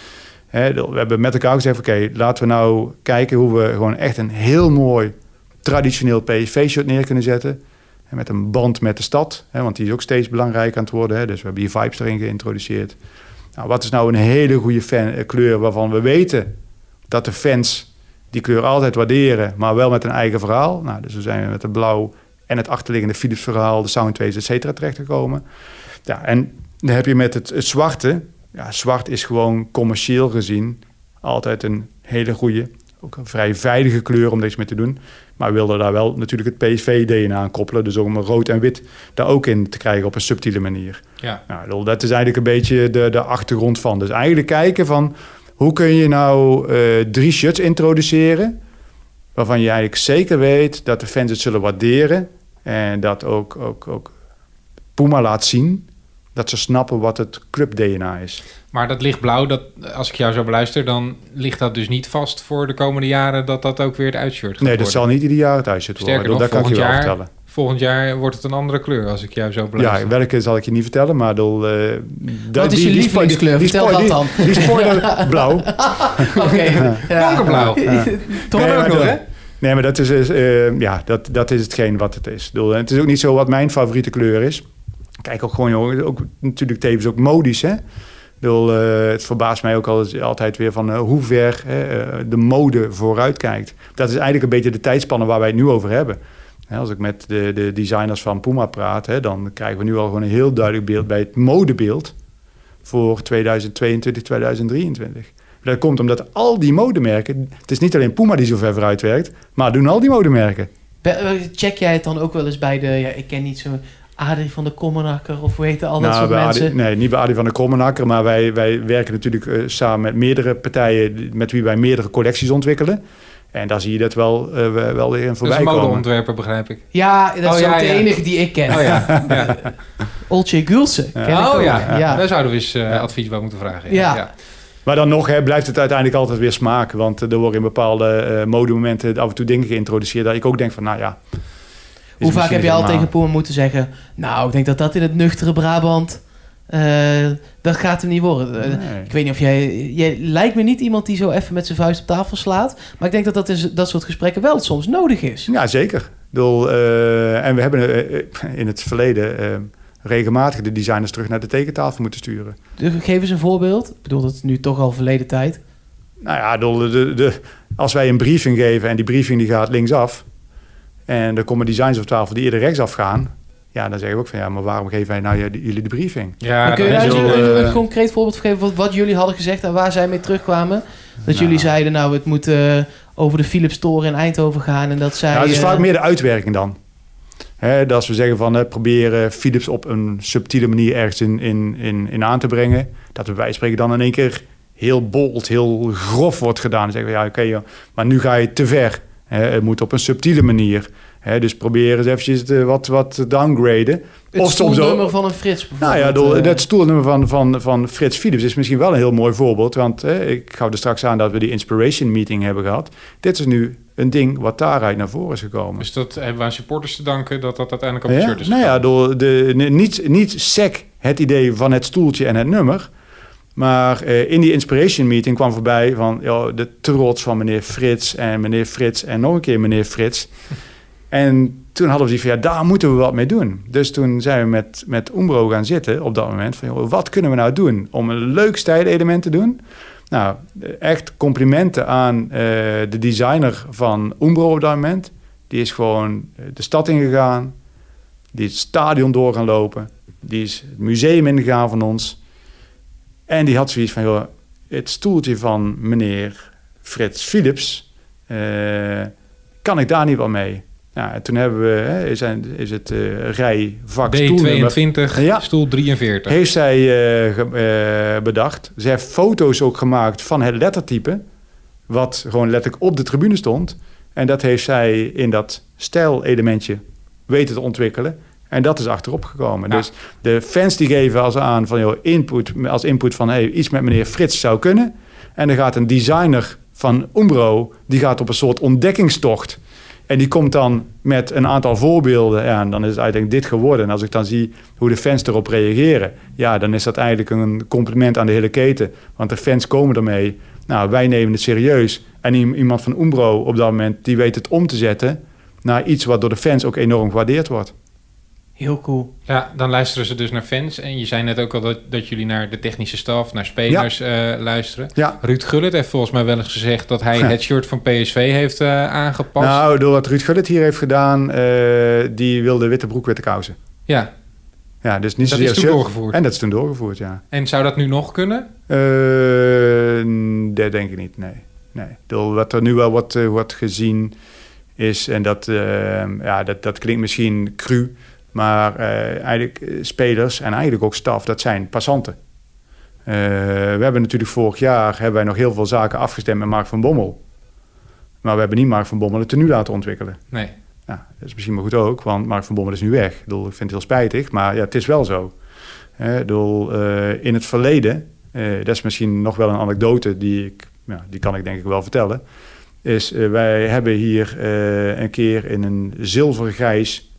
we hebben met elkaar gezegd: oké, laten we nou kijken hoe we gewoon echt een heel mooi traditioneel PSV-shirt neer kunnen zetten. En met een band met de stad, want die is ook steeds belangrijker aan het worden. Dus we hebben hier vibes erin geïntroduceerd. Nou, wat is nou een hele goede fan, kleur waarvan we weten dat de fans die kleur altijd waarderen, maar wel met een eigen verhaal. Nou, dus we zijn met het blauw en het achterliggende Philips verhaal, de Soundwaves, et cetera, terechtgekomen. Ja, en dan heb je met het, het zwarte. Ja, zwart is gewoon commercieel gezien altijd een hele goede, ook een vrij veilige kleur om deze mee te doen. Maar we wilden daar wel natuurlijk het PSV-DNA aan koppelen. Dus om rood en wit daar ook in te krijgen op een subtiele manier. Ja. Nou, dat is eigenlijk een beetje de, de achtergrond van. Dus eigenlijk kijken van hoe kun je nou uh, drie shirts introduceren... waarvan je eigenlijk zeker weet dat de fans het zullen waarderen... en dat ook, ook, ook Puma laat zien dat ze snappen wat het club-DNA is. Maar dat lichtblauw, dat, als ik jou zo beluister, dan ligt dat dus niet vast voor de komende jaren dat dat ook weer het uitshirt gaat Nee, dat worden. zal niet ieder jaar het uitshirt worden. Sterker nog, dat kan ik je wel vertellen. Volgend jaar wordt het een andere kleur als ik jou zo beluister. Ja, welke zal ik je niet vertellen, maar eh, da- Wat is je lievelingskleur? Vertel dat die- Die spoiler (laughs) blauw. (laughs) Oké. ja. Donkerblauw. (laughs) Toch Nee, ook nog, dat- hè? Nee, maar dat is, is, eh, ja, dat, dat is hetgeen wat het is. Bedoel, Het is ook niet zo wat mijn favoriete kleur is. Kijk ook gewoon, joh, ook, natuurlijk tevens ook modisch, hè. Bedoel, eh, het verbaast mij ook al- altijd weer van hoe ver hè, de mode vooruit kijkt. Dat is eigenlijk een beetje de tijdspanne waar wij het nu over hebben. Als ik met de, de designers van Puma praat, hè, dan krijgen we nu al gewoon een heel duidelijk beeld bij het modebeeld voor 2022, 2023. Dat komt omdat al die modemerken, het is niet alleen Puma die zo ver vooruit werkt, maar doen al die modemerken. Eh, Check jij het dan ook wel eens bij de... Ja, ik ken niet zo... Adrie van de Kommenakker of hoe heet al dat Nou, soort Adi- mensen. nee, niet bij Adi van der Krommenakker, maar wij, wij werken natuurlijk eh, samen met meerdere partijen met wie wij meerdere collecties ontwikkelen. En daar zie je dat wel, eh, wel weer in dat is voorbij een komen. modeontwerper, begrijp ik. Ja, dat is Oh, ook ja, de ja. enige die ik ken. Oh ja, (laughs) ja. Olcay Gulsen. ken ik oh ook. ja. ja. daar zouden we eens eh, advies bij moeten vragen. Ja. Maar dan nog hè, blijft het uiteindelijk altijd weer smaak. Want eh, er worden in bepaalde eh modemomenten af en toe dingen geïntroduceerd... dat ik ook denk van, nou ja... Hoe vaak heb je al helemaal- tegen Puma moeten zeggen... Nou, ik denk dat dat in het nuchtere Brabant... eh, dat gaat hem niet worden. Eh, Nee. Ik weet niet of jij... Jij lijkt me niet iemand die zo even met zijn vuist op tafel slaat. Maar ik denk dat dat, is, dat soort gesprekken wel soms nodig is. Ja, zeker. Ik bedoel, eh, en we hebben in het verleden... regelmatig de designers terug naar de tekentafel moeten sturen. Dus Geef eens een voorbeeld. Ik bedoel, dat is nu toch al verleden tijd. Nou ja, de, de, de, als wij een briefing geven en die briefing die gaat linksaf... en er komen designs op tafel die eerder rechtsaf gaan... ja, dan zeggen we ook van ja, maar waarom geven wij nou jullie de briefing? Ja, maar kun je daar een, een, eh, een concreet voorbeeld geven... Wat, wat jullie hadden gezegd en waar zij mee terugkwamen? Dat Nou. jullie zeiden, nou, het moet eh, over de Philips Toren in Eindhoven gaan... en dat zij... Nou, het is eh, vaak meer de uitwerking dan. Hè, dat als we zeggen van eh, proberen Philips op een subtiele manier ergens in, in, in, in aan te brengen. Dat we bij spreken dan in één keer heel bold, heel grof wordt gedaan. Dan zeggen we ja, oké, maar nu ga je te ver. Hè, het moet op een subtiele manier. Hè, dus probeer eens eventjes het, eh, wat, wat downgraden. Het of stoelnummer van een Frits Nou ja, eh, dat stoelnummer van, van, van Frits Philips is misschien wel een heel mooi voorbeeld. Want eh, ik gaf er straks aan dat we die Inspiration Meeting hebben gehad. Dit is nu een ding wat daaruit naar voren is gekomen. Dus dat hebben we aan supporters te danken dat dat uiteindelijk op het Ja, shirt is nou ja, door de, niet, niet sec het idee van het stoeltje en het nummer. Maar eh, in die inspiration meeting kwam voorbij van de trots van meneer Frits en meneer Frits en nog een keer meneer Frits. En toen hadden we die van ja, daar moeten we wat mee doen. Dus toen zijn we met, met Umbro gaan zitten op dat moment van joh, wat kunnen we nou doen om een leuk stijlelement te doen? Nou, echt complimenten aan eh, de designer van Umbro op dat moment. Die is gewoon eh, de stad ingegaan. Die is het stadion door gaan lopen. Die is het museum ingegaan van ons. En die had zoiets van, joh, het stoeltje van meneer Frits Philips, eh, kan ik daar niet wel mee? Nou, en toen hebben we, hè, is, is het eh rij vak stoelnummer, D22, Ja. stoel 43. heeft zij eh, eh, bedacht. Ze heeft foto's ook gemaakt van het lettertype, wat gewoon letterlijk op de tribune stond. En dat heeft zij in dat stijlelementje weten te ontwikkelen. En dat is achterop gekomen. Ja. Dus de fans die geven als aan van joh, input, als input van hey, iets met meneer Frits zou kunnen. En dan gaat een designer van Umbro, die gaat op een soort ontdekkingstocht. En die komt dan met een aantal voorbeelden. Ja, dan is het eigenlijk dit geworden. En als ik dan zie hoe de fans erop reageren. Ja, dan is dat eigenlijk een compliment aan de hele keten. Want de fans komen ermee. Nou, wij nemen het serieus. En iemand van Umbro op dat moment, die weet het om te zetten... naar iets wat door de fans ook enorm gewaardeerd wordt. Heel cool. Ja, dan luisteren ze dus naar fans. En je zei net ook al dat, dat jullie naar de technische staf, naar spelers eh, luisteren. Ja. Ruud Gullit heeft volgens mij wel eens gezegd dat hij Ja. het shirt van PSV heeft eh, aangepast. Nou, door wat Ruud Gullit hier heeft gedaan... eh, die wilde witte broek, witte kousen. ja, Ja, dus niet dat zozeer is toen shirt. doorgevoerd. En dat is toen doorgevoerd, ja. En zou dat nu nog kunnen? Dat denk ik niet, nee. nee. Bedoel, Wat er nu wel wordt, wordt gezien is, en dat, ja, dat, dat klinkt misschien cru, maar eh, eigenlijk eh, spelers en eigenlijk ook staf, dat zijn passanten. Eh, we hebben natuurlijk vorig jaar hebben wij nog heel veel zaken afgestemd met Mark van Bommel. Maar we hebben niet Mark van Bommel het tenue laten ontwikkelen. Nee. Nou, dat is misschien maar goed ook, want Mark van Bommel is nu weg. Ik, bedoel, ik vind het heel spijtig, maar ja, het is wel zo. Ik bedoel, in het verleden, dat is misschien nog wel een anekdote die, ik, ja, die kan ik denk ik wel vertellen. Is wij hebben hier een keer in een zilvergrijs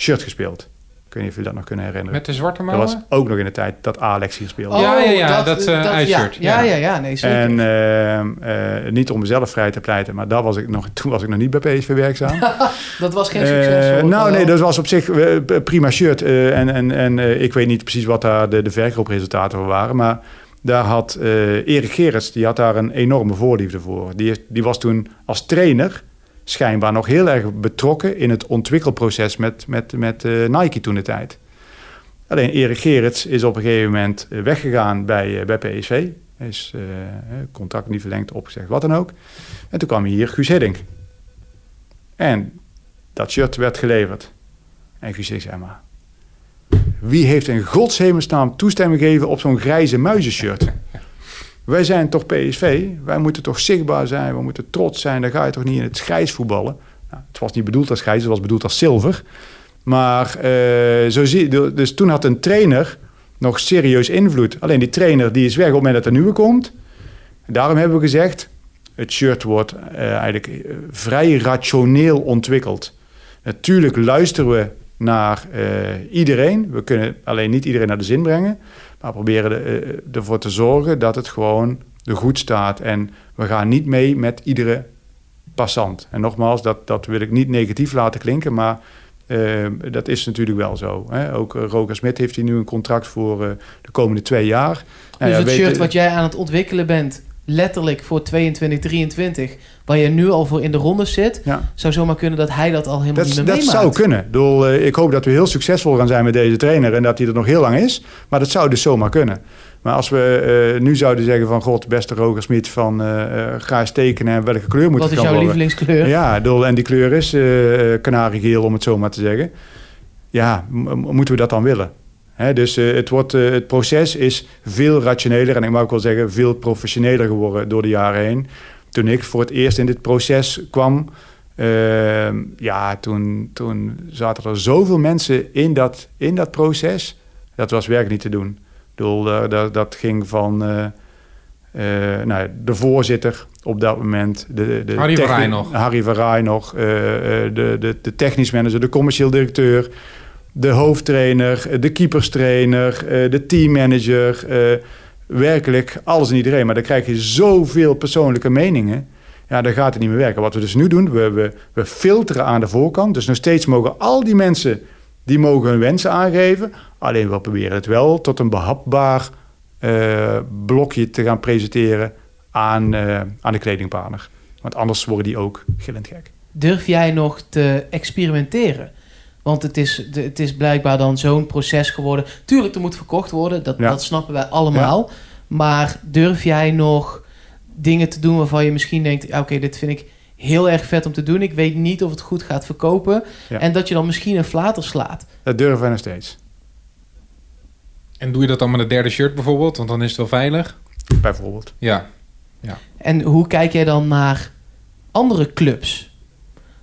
shirt gespeeld. Ik weet niet of jullie dat nog kunnen herinneren. Met de zwarte dat mouwen? was ook nog in de tijd dat Alex hier speelde. Ja, ja, ja, dat, eh, uitshirt, Ja, ja. ja, ja, nee, zeker. En ehm, eh, niet om mezelf vrij te pleiten, maar daar was ik nog, toen was ik nog niet bij PSV werkzaam. (laughs) dat was geen Eh, succes. hoor nou nee, dat was op zich prima shirt. eh, en en, en eh, ik weet niet precies wat daar de, de verkoopresultaten voor waren. Maar daar had eh, Erik Gerrits, die had daar een enorme voorliefde voor. Die, is- die was toen als trainer schijnbaar nog heel erg betrokken in het ontwikkelproces met, met, met eh, Nike toen de tijd. Alleen Erik Gerrits is op een gegeven moment eh, weggegaan bij, eh, bij PSV. Is eh, contact niet verlengd, opgezegd, wat dan ook. En toen kwam hier Guus Hiddink. En dat shirt werd geleverd. En Guus Hiddink zei maar... Wie heeft in godshemelsnaam toestemming gegeven op zo'n grijze muizenshirt? Wij zijn toch PSV? Wij moeten toch zichtbaar zijn? We moeten trots zijn? Dan ga je toch niet in het grijs voetballen? Nou, het was niet bedoeld als grijs, het was bedoeld als zilver. Maar eh, zo zie, dus toen had een trainer nog serieus invloed. Alleen die trainer die is weg op het moment dat er nieuwe komt. Daarom hebben we gezegd, het shirt wordt eh, eigenlijk eh, vrij rationeel ontwikkeld. Natuurlijk luisteren we naar iedereen. We kunnen alleen niet iedereen naar de zin brengen. Maar proberen eh, ervoor te zorgen dat het gewoon er goed staat. En we gaan niet mee met iedere passant. En nogmaals, dat, dat wil ik niet negatief laten klinken, maar eh, dat is natuurlijk wel zo. Hè? Ook uh, Roger Smit heeft hier nu een contract voor eh, de komende twee jaar. Dus het shirt wat jij aan het ontwikkelen bent, letterlijk voor 22, 23, waar je nu al voor in de ronde zit, Ja. zou zomaar kunnen dat hij dat al helemaal Dat, niet meer dat meemaakt. zou kunnen. Ik, bedoel, eh, ik hoop dat we heel succesvol gaan zijn met deze trainer en dat hij er nog heel lang is. Maar dat zou dus zomaar kunnen. Maar als we eh, nu zouden zeggen van... God, beste Roger Smit, van eh, ga eens tekenen en welke kleur moet Wat het is gaan jouw worden? lievelingskleur? Ja, bedoel, en die kleur is eh kanariegeel, om het zo maar te zeggen. Ja, moeten we dat dan willen? Dus het, wordt, het proces is veel rationeler en ik mag ook wel zeggen veel professioneler geworden door de jaren heen. Toen ik voor het eerst in dit proces kwam, eh, ja, toen, toen zaten er zoveel mensen in dat, in dat proces. Dat was werk niet te doen. Ik bedoel, dat, dat, dat ging van eh, eh, nou, de voorzitter op dat moment. De, de Harry Rij nog. Harry Rij nog. eh, eh, de, de, de technisch manager, de commercieel directeur. De hoofdtrainer, de keeperstrainer, eh, de teammanager. Werkelijk alles en iedereen. Maar dan krijg je zoveel persoonlijke meningen. Ja, dan gaat het niet meer werken. Wat we dus nu doen, we, we, we filteren aan de voorkant. Dus nog steeds mogen al die mensen, die mogen hun wensen aangeven. Alleen we proberen het wel tot een behapbaar eh, blokje te gaan presenteren aan, eh, aan de kledingpaner. Want anders worden die ook gillend gek. Durf jij nog te experimenteren? Want het is, het is blijkbaar dan zo'n proces geworden. Tuurlijk, er moet verkocht worden. Dat, Ja. dat snappen wij allemaal. Maar durf jij nog dingen te doen waarvan je misschien denkt... ja, oké, dit vind ik heel erg vet om te doen. Ik weet niet of het goed gaat verkopen. Ja. En dat je dan misschien een flater slaat. Dat durven wij nog steeds, En doe je dat dan met een derde shirt bijvoorbeeld? Want dan is het wel veilig. bijvoorbeeld. Ja. En hoe kijk jij dan naar andere clubs?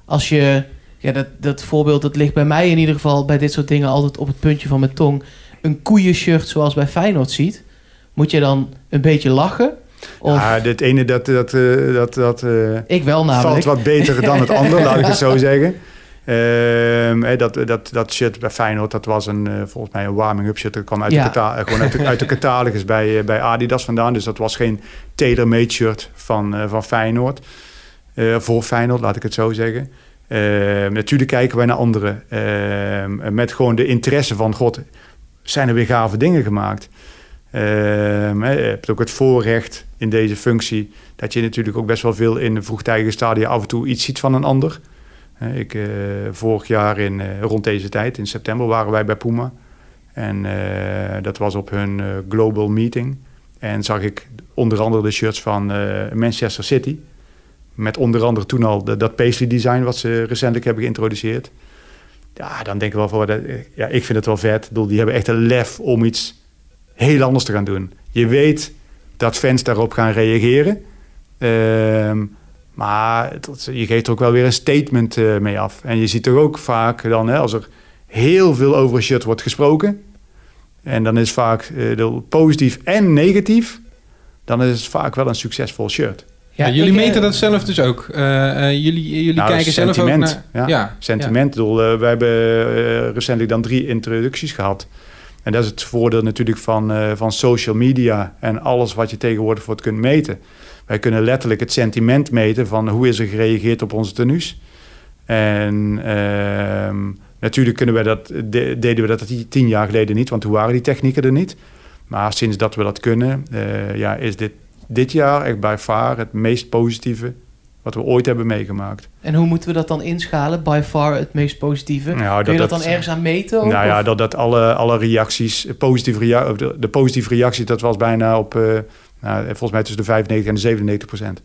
Als je, ja, dat, dat voorbeeld, dat ligt bij mij in ieder geval bij dit soort dingen altijd op het puntje van mijn tong. Een koeienshirt zoals bij Feyenoord ziet, moet je dan een beetje lachen? Of Ja, dit ene, dat, dat, eh, dat, dat eh, ik wel namelijk. valt wat beter dan het andere, laat ik het zo (laughs) zeggen. Ehm, dat, dat, dat shirt bij Feyenoord, dat was een, eh, volgens mij een warming-up shirt. Dat kwam uit, Ja. de, eh, gewoon uit, de, uit de catalogus bij, bij Adidas vandaan. Dus dat was geen tailor-made shirt van, van Feyenoord. Voor Feyenoord, laat ik het zo zeggen. Ehm, natuurlijk kijken wij naar anderen. Ehm, met gewoon de interesse van, god, zijn er weer gave dingen gemaakt? Ehm, je hebt ook het voorrecht in deze functie... dat je natuurlijk ook best wel veel in een vroegtijdige stadia... af en toe iets ziet van een ander. Ik, eh, vorig jaar in, eh, rond deze tijd, in september, waren wij bij Puma. En eh, dat was op hun global meeting. En zag ik onder andere de shirts van Manchester City... Met onder andere toen al dat paisley design wat ze recentelijk hebben geïntroduceerd. Ja, dan denk ik wel voor, dat, ja, ik vind het wel vet. Ik bedoel, die hebben echt een lef om iets heel anders te gaan doen. Je weet dat fans daarop gaan reageren. Ehm, Maar je geeft er ook wel weer een statement eh, mee af. En je ziet toch ook vaak dan, hè, als er heel veel over een shirt wordt gesproken... en dan is vaak eh, de positief en negatief... dan is het vaak wel een succesvol shirt. Ja, jullie ik, eh, meten dat zelf dus ook. Eh, eh, jullie jullie Nou, kijken zelf ook sentiment, naar... ja. Sentiment. Bedoel, eh, we hebben recentelijk dan drie introducties gehad. En dat is het voordeel natuurlijk van, eh, van social media en alles wat je tegenwoordig voor het kunt meten. Wij kunnen letterlijk het sentiment meten van hoe is er gereageerd op onze tenues. En ehm, natuurlijk kunnen wij dat, de- deden we dat tien jaar geleden niet, want toen waren die technieken er niet. Maar sinds dat we dat kunnen, eh, ja, is dit, dit jaar echt bij far het meest positieve wat we ooit hebben meegemaakt. En hoe moeten we dat dan inschalen? By far het meest positieve. Nou, Kun je dat dan ergens aan meten? ook, Nou ja, of? dat, dat alle, alle reacties, positieve rea de, de positieve reacties, dat was bijna op, eh, nou, volgens mij tussen de 95 en de 97 procent.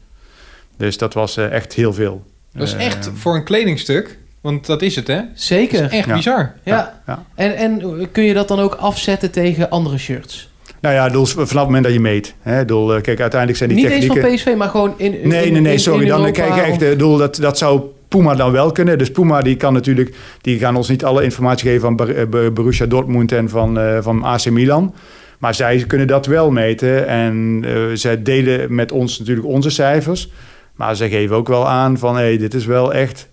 Dus dat was eh, echt heel veel. Dat is Eh, echt voor een kledingstuk, want dat is het hè. Zeker. Echt Ja. bizar. Ja. ja. En, en kun je dat dan ook afzetten tegen andere shirts? Nou ja, dus vanaf het moment dat je meet. Hè, doel, kijk, uiteindelijk zijn die Niet technieken... eens van PSV, maar gewoon in. in Nee, nee, nee, sorry. Dan Europa kijk echt, of- eh, doel, dat, dat zou Puma dan wel kunnen. Dus Puma die kan natuurlijk, die gaan ons niet alle informatie geven van eh, Borussia Dortmund en van, eh, van AC Milan. Maar zij kunnen dat wel meten en eh, zij delen met ons natuurlijk onze cijfers. Maar zij geven ook wel aan van, hé, dit is wel echt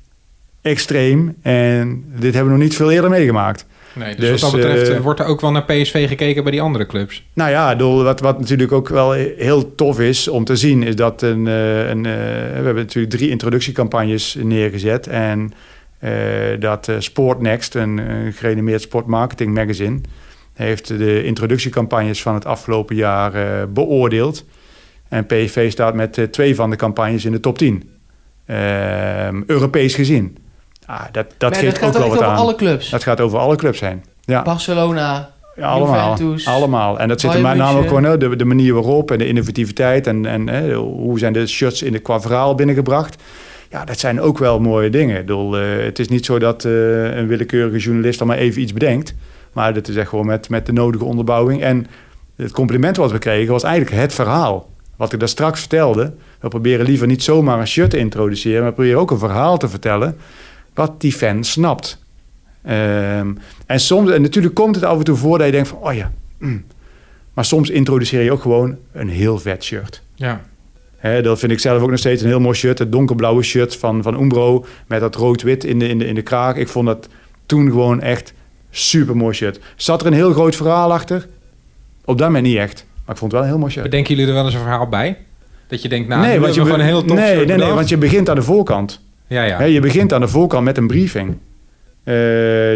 extreem en dit hebben we nog niet veel eerder meegemaakt. Nee, dus, Dus, wat dat betreft eh, wordt er ook wel naar PSV gekeken bij die andere clubs. Nou ja, doel, wat, wat natuurlijk ook wel heel tof is om te zien, is dat een, eh, een, eh, we hebben natuurlijk drie introductiecampagnes neergezet. En dat eh, Sport Next, een, een gerenommeerd sportmarketing magazine, heeft de introduciecampagnes van het afgelopen jaar beoordeeld. En PSV staat met twee van de campagnes in de top 10. Ehm, Europees gezien. Ah, dat dat Maar geeft dat ook wel wat over aan. alle clubs? Dat gaat over alle clubs heen. Ja. Barcelona. Ja, allemaal. Juventus, allemaal. En dat zit er met name ook gewoon de, de manier waarop en de innovativiteit en, en hè, hoe zijn de shirts in de qua verhaal binnengebracht. Ja, dat zijn ook wel mooie dingen. Ik bedoel, eh, het is niet zo dat eh, een willekeurige journalist dan maar even iets bedenkt. Maar dat is echt gewoon met, met de nodige onderbouwing. En het compliment wat we kregen was eigenlijk het verhaal. Wat ik daar straks vertelde. We proberen liever niet zomaar een shirt te introduceren. Maar we proberen ook een verhaal te vertellen wat die fan snapt. Ehm, en soms, en natuurlijk komt het af en toe voor dat je denkt van, oh ja. mm. Maar soms introduceer je ook gewoon een heel vet shirt. Ja. Hè, dat vind ik zelf ook nog steeds een heel mooi shirt. Het donkerblauwe shirt van, van Umbro met dat rood-wit in de, in, de, in de kraag. Ik vond dat toen gewoon echt super mooi shirt. Zat er een heel groot verhaal achter? Op dat moment niet echt. Maar ik vond het wel een heel mooi shirt. Bedenken jullie er wel eens een verhaal bij? Dat je denkt, nou, nee, want je, gewoon een heel tof nee, shirt nee, nee, want je begint aan de voorkant. Ja, ja. Je begint aan de voorkant met een briefing. Eh,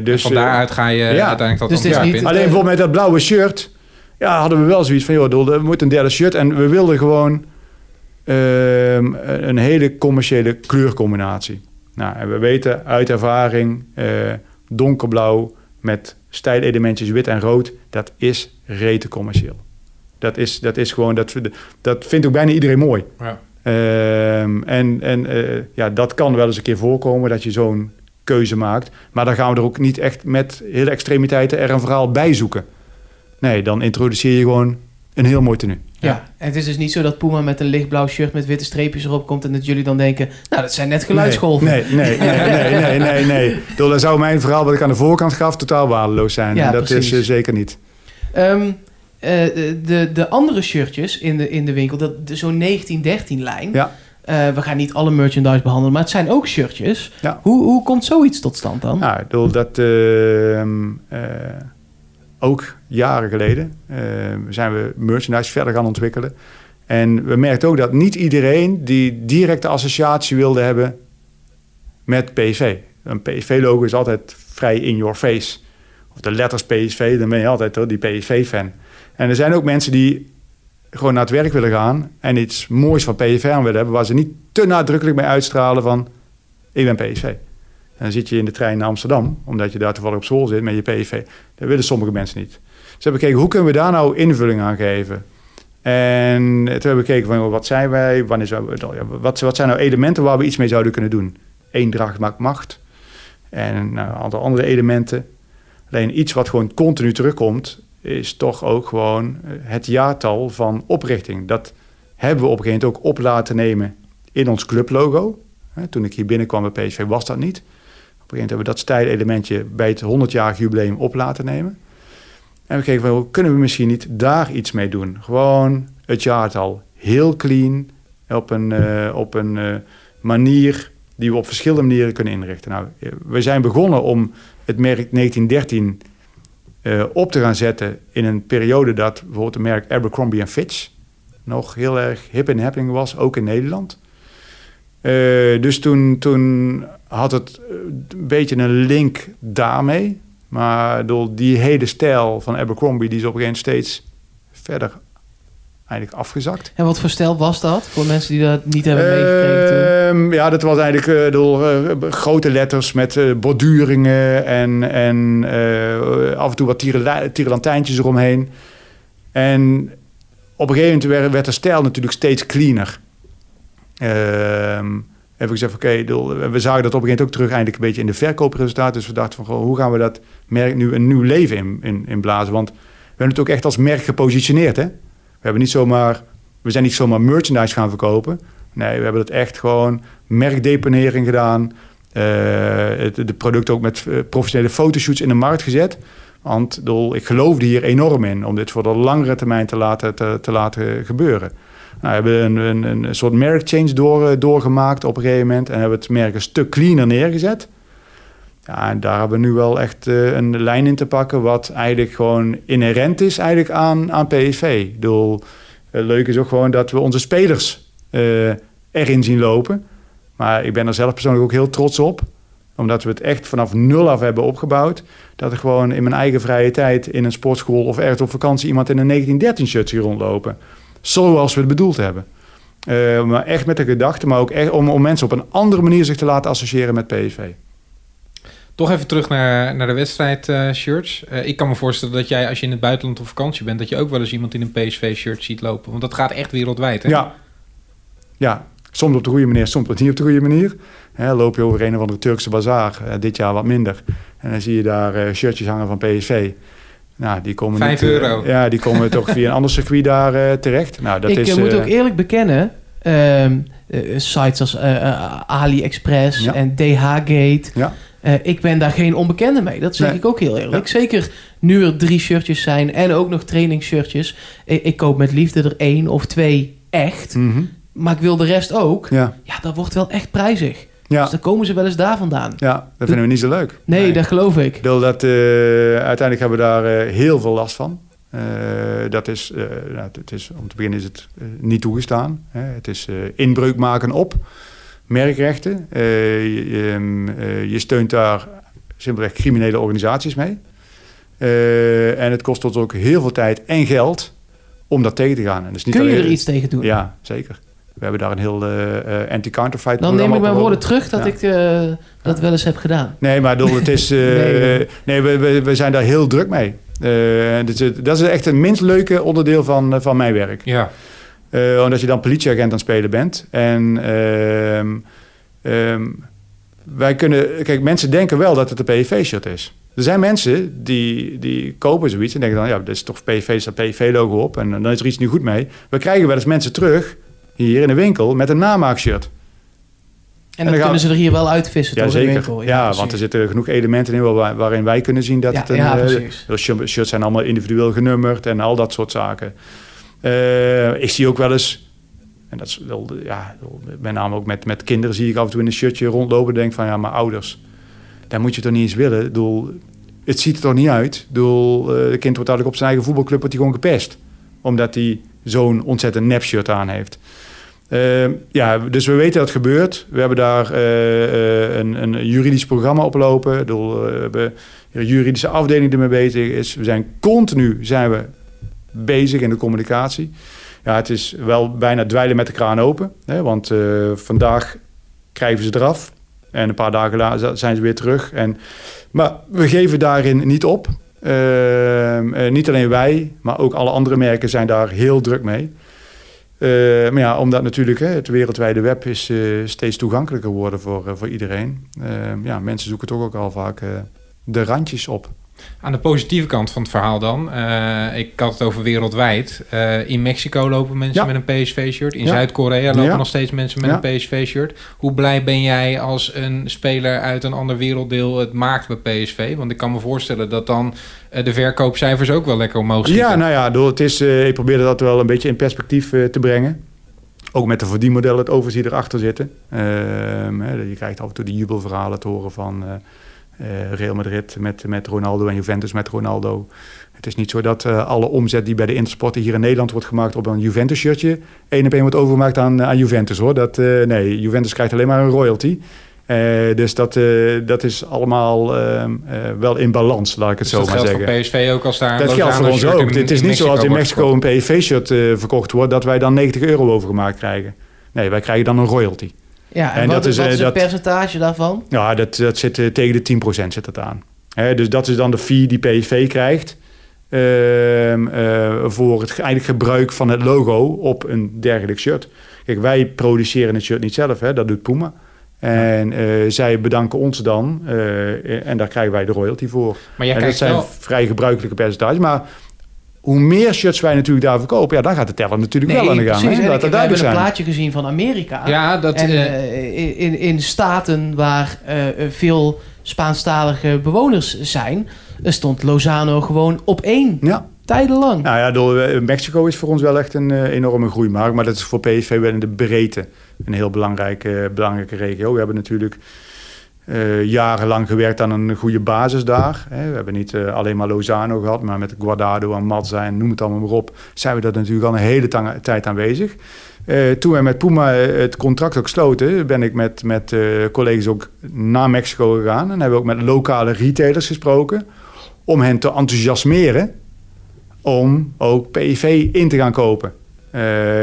dus, van eh, daaruit ga je ja. uiteindelijk dat Dus ontwerp niet- in. Alleen bijvoorbeeld met dat blauwe shirt. Ja, hadden we wel zoiets van, joh, we moeten een derde shirt. En we wilden gewoon ehm, een hele commerciële kleurcombinatie. Nou, en we weten uit ervaring, eh, donkerblauw met stijlelementjes wit en rood, dat is rete commercieel. Dat is, dat is gewoon, dat, dat vindt ook bijna iedereen mooi. Ja. Ehm, en en eh, ja, dat kan wel eens een keer voorkomen dat je zo'n keuze maakt. Maar dan gaan we er ook niet echt met hele extremiteiten er een verhaal bij zoeken. Nee, dan introduceer je gewoon een heel mooi tenue. Ja. En het is dus niet zo dat Puma met een lichtblauw shirt met witte streepjes erop komt en dat jullie dan denken, nou, dat zijn net geluidsgolven. Nee, nee, nee, nee, nee, nee. nee. Dan zou mijn verhaal wat ik aan de voorkant gaf totaal waardeloos zijn. Ja, en dat precies. is eh, zeker niet. Ehm, eh, de, de andere shirtjes in de, in de winkel, dat, de, zo'n 1913-lijn. Ja. Eh, we gaan niet alle merchandise behandelen, maar het zijn ook shirtjes. Ja. Hoe, hoe komt zoiets tot stand dan? Nou, ik bedoel, dat ehm, eh, ook jaren geleden eh, zijn we merchandise verder gaan ontwikkelen. En we merkten ook dat niet iedereen die directe associatie wilde hebben met PSV. Een PSV-logo is altijd vrij in your face. Of de letters PSV, dan ben je altijd hoor, die PSV-fan. En er zijn ook mensen die gewoon naar het werk willen gaan en iets moois van PSV aan willen hebben, waar ze niet te nadrukkelijk mee uitstralen van ik ben PSV. Dan zit je in de trein naar Amsterdam, omdat je daar toevallig op school zit met je PSV. Dat willen sommige mensen niet. Dus we hebben gekeken, hoe kunnen we daar nou invulling aan geven? En toen hebben we gekeken van, wat zijn wij? Wanneer zou, ja, wat, wat zijn nou elementen waar we iets mee zouden kunnen doen? Eendracht maakt macht. En nou, een aantal andere elementen. Alleen iets wat gewoon continu terugkomt, is toch ook gewoon eh, het jaartal van oprichting. Dat hebben we op een gegeven moment ook op laten nemen in ons clublogo. Toen ik hier binnenkwam bij PSV was dat niet. Op een gegeven moment hebben we dat stijlelementje bij het 100-jarig jubileum op laten nemen. En we keken wel, kunnen we misschien niet daar iets mee doen? Gewoon het jaartal heel clean, op een, eh, op een eh, manier die we op verschillende manieren kunnen inrichten. Nou, we zijn begonnen om het merk 1913 eh, op te gaan zetten in een periode dat bijvoorbeeld het merk Abercrombie Fitch nog heel erg hip en happening was, ook in Nederland. Eh, dus toen, toen had het eh, een beetje een link daarmee. Maar door die hele stijl van Abercrombie, die is op een gegeven moment steeds verder eigenlijk afgezakt. En wat voor stijl was dat? Voor mensen die dat niet hebben meegekregen. Ehm, ja, dat was eigenlijk eh, door eh, grote letters met eh, borduringen en, en af en toe wat tierenlantijntjes eromheen. En op een gegeven moment werd, de stijl natuurlijk steeds cleaner. Ehm en we gezegd, oké, we zagen dat op een gegeven moment ook terug eigenlijk een beetje in de verkoopresultaten. Dus we dachten van, goh, hoe gaan we dat merk nu een nieuw leven in, in, in blazen? Want we hebben het ook echt als merk gepositioneerd, hè? We hebben niet zomaar, we zijn niet zomaar merchandise gaan verkopen. Nee, we hebben het echt gewoon merkdeponering gedaan. Eh, het, de producten ook met eh, professionele fotoshoots in de markt gezet. Want ik geloofde hier enorm in om dit voor de langere termijn te laten, te, te laten gebeuren. Nou, we hebben een, een, een soort merkchange door, eh, doorgemaakt op een gegeven moment. En hebben het merk een stuk cleaner neergezet. Ja, en daar hebben we nu wel echt een lijn in te pakken... wat eigenlijk gewoon inherent is eigenlijk aan, aan PSV. Het leuke is ook gewoon dat we onze spelers erin zien lopen. Maar ik ben er zelf persoonlijk ook heel trots op. Omdat we het echt vanaf nul af hebben opgebouwd. Dat er gewoon in mijn eigen vrije tijd in een sportschool... of ergens op vakantie iemand in een 1913 shirt zie rondlopen. Zoals we het bedoeld hebben. Eh, maar echt met de gedachte, maar ook echt om, om mensen op een andere manier zich te laten associëren met PSV. Toch even terug naar, naar de wedstrijd eh, shirts. Eh, ik kan me voorstellen dat jij als je in het buitenland op vakantie bent... dat je ook wel eens iemand in een PSV-shirt ziet lopen. Want dat gaat echt wereldwijd, hè? Ja. Ja, soms op de goede manier, soms niet op de goede manier. Hè, loop je over een of andere Turkse bazaar, eh, dit jaar wat minder. En dan zie je daar eh, shirtjes hangen van PSV. Nou, die komen Vijf niet, eh, euro. ja, die komen toch via een (laughs) ander circuit daar eh, terecht. Nou, dat ik is, eh, moet eh, ook eerlijk bekennen... ehm, eh, sites als eh, eh, AliExpress Ja. en DH-Gate... Ja. eh, ik ben daar geen onbekende mee. Dat zeg Nee. ik ook heel eerlijk. Ja. Zeker nu er drie shirtjes zijn en ook nog trainingsshirtjes. Ik, ik koop met liefde er één of twee echt. mhm. Maar ik wil de rest ook. Ja, Ja, dat wordt wel echt prijzig. ja, Dus dan komen ze wel eens daar vandaan. ja, dat vinden we niet zo leuk. Nee, dat geloof ik. Ik dat, eh, uiteindelijk hebben we daar eh, heel veel last van. Eh, dat is, nou, het is, om te beginnen is het niet toegestaan. Hè. Het is inbreuk maken op merkrechten. Je, ehm, eh, je steunt daar simpelweg criminele organisaties mee. En het kost ons ook heel veel tijd en geld om dat tegen te gaan. En dat is niet Kun je alleen- er iets tegen doen? Ja, zeker. We hebben daar een heel eh, eh, anti-counterfeit Dan neem ik mijn woorden terug dat Ja. ik eh, dat wel eens heb gedaan. Nee, maar bedoel, het is, (laughs) eh, Nee, nee, nee. we, we, we zijn daar heel druk mee. Eh, dat is echt het minst leuke onderdeel van, van mijn werk. Ja. Eh, omdat je dan politieagent aan het spelen bent. En ehm, ehm, wij kunnen... Kijk, mensen denken wel dat het een PSV-shirt is. Er zijn mensen die, die kopen zoiets en denken dan... ja, dit is toch er staat PSV-logo op en dan is er iets niet goed mee. We krijgen wel eens mensen terug, hier in de winkel, met een namaakshirt. En, dat gaan kunnen ze er hier wel uitvissen, Ja, toch? zeker. winkel? Ja, precies. want er zitten genoeg elementen in waar- waarin wij kunnen zien dat Ja, het een... ja, shir- shirts zijn allemaal individueel genummerd en al dat soort zaken. Eh, ik zie ook wel eens... En dat is wel, ja, met name ook met, met kinderen zie ik af en toe in een shirtje rondlopen en denk van ja, maar ouders, daar moet je toch niet eens willen. Ik bedoel, het ziet er toch niet uit. Ik bedoel, eh, de kind wordt eigenlijk op zijn eigen voetbalclub wordt hij gewoon gepest. Omdat hij zo'n ontzettend nep shirt aan heeft. Eh, ja, dus we weten dat het gebeurt. We hebben daar eh, eh, een, een juridisch programma oplopen. Bedoel, eh, we hebben een juridische afdeling die ermee bezig is. We zijn continu zijn we bezig in de communicatie. Ja, het is wel bijna dweilen met de kraan open. Hè, want vandaag krijgen ze eraf. En een paar dagen later zijn ze weer terug. En, maar we geven daarin niet op. Ehm, eh, niet alleen wij, maar ook alle andere merken zijn daar heel druk mee. Eh, maar ja, omdat natuurlijk hè, het wereldwijde web is eh, steeds toegankelijker geworden voor, eh, voor iedereen. Ja, mensen zoeken toch ook al vaak de randjes op. Aan de positieve kant van het verhaal dan. eh, ik had het over wereldwijd. Eh, in Mexico lopen mensen Ja. met een PSV-shirt. In Ja. Zuid-Korea lopen Ja. nog steeds mensen met een PSV-shirt. Hoe blij ben jij als een speler uit een ander werelddeel het maakt bij PSV? Want ik kan me voorstellen dat dan eh, de verkoopcijfers ook wel lekker omhoog schieten. Ja, nou ja, door het is, ik probeerde dat wel een beetje in perspectief te brengen. Ook met de verdienmodel, het overzien erachter zitten. Ehm, je krijgt af en toe die jubelverhalen te horen van eh, Real Madrid met, met Ronaldo en Juventus met Ronaldo. Het is niet zo dat eh, alle omzet die bij de Intersporten hier in Nederland wordt gemaakt op een Juventus-shirtje, één op één wordt overgemaakt aan, aan Juventus hoor. Dat, eh, nee, Juventus krijgt alleen maar een royalty. Eh, dus dat, eh, dat is allemaal ehm, eh, wel in balans, laat ik het Dus zo dat maar geldt zeggen. voor PSV ook als daar Dat geldt voor ons ook. Het is niet zoals in Mexico een PSV-shirt eh, verkocht wordt... dat wij dan 90 euro overgemaakt krijgen. Nee, wij krijgen dan een royalty. Ja, en, En wat, dat is, wat eh, is het dat- percentage daarvan? Ja, dat, dat zit eh, tegen de 10% zit dat aan. Hè, dus dat is dan de fee die PSV krijgt... ehm, eh, voor het eigenlijk gebruik van het logo op een dergelijk shirt. Kijk, wij produceren het shirt niet zelf, hè, dat doet Puma. En eh, zij bedanken ons dan eh, en daar krijgen wij de royalty voor. Maar jij en dat zijn wel... vrij gebruikelijke percentages. Maar hoe meer shirts wij natuurlijk daar verkopen, ja, dan gaat de teller natuurlijk wel aan de gang. precies. Hè? Ik- dat we hebben een plaatje gezien van Amerika. Ja, dat... en eh, eh, in, in staten waar eh, veel Spaanstalige bewoners zijn, stond Lozano gewoon op één. Ja, Tijdenlang. nou ja, door, Mexico is voor ons wel echt een enorme groeimarkt. Maar dat is voor PSV wel in de breedte een heel belangrijke, belangrijke regio. We hebben natuurlijk eh, jarenlang gewerkt aan een goede basis daar. Hè. We hebben niet eh, alleen maar Lozano gehad, maar met Guardado en Mazza en noem het allemaal maar op. Zijn we dat natuurlijk al een hele tijd aanwezig. Eh, toen wij met Puma het contract ook sloten, ben ik met, met collega's ook naar Mexico gegaan. En hebben we ook met lokale retailers gesproken om hen te enthousiasmeren om ook PIV in te gaan kopen.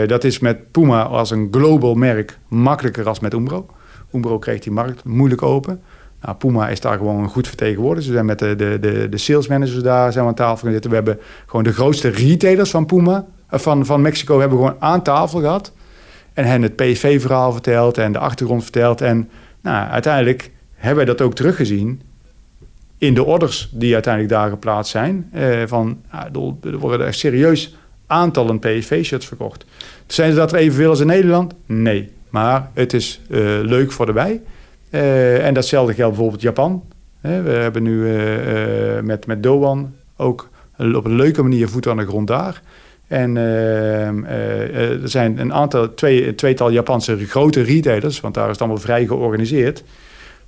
Dat is met Puma als een global merk makkelijker als met Umbro. Umbro kreeg die markt moeilijk open. Nou, Puma is daar gewoon goed vertegenwoordigd. We zijn met de, de, de, de sales managers daar zijn aan tafel gaan zitten. We hebben gewoon de grootste retailers van Puma, eh, van, van Mexico, hebben gewoon aan tafel gehad. En hen het PSV-verhaal verteld en de achtergrond verteld. En nou, uiteindelijk hebben we dat ook teruggezien in de orders die uiteindelijk daar geplaatst zijn. Eh, van, bedoel, er worden er serieus aantallen PSV-shirts verkocht. Zijn ze dat er evenveel als in Nederland? Nee. Maar het is eh, leuk voor de bij. Eh, en datzelfde geldt bijvoorbeeld Japan. We hebben nu eh, met, met Doan ook op een leuke manier voet aan de grond daar. En er zijn een aantal, twee, tweetal Japanse grote retailers, want daar is het allemaal vrij georganiseerd,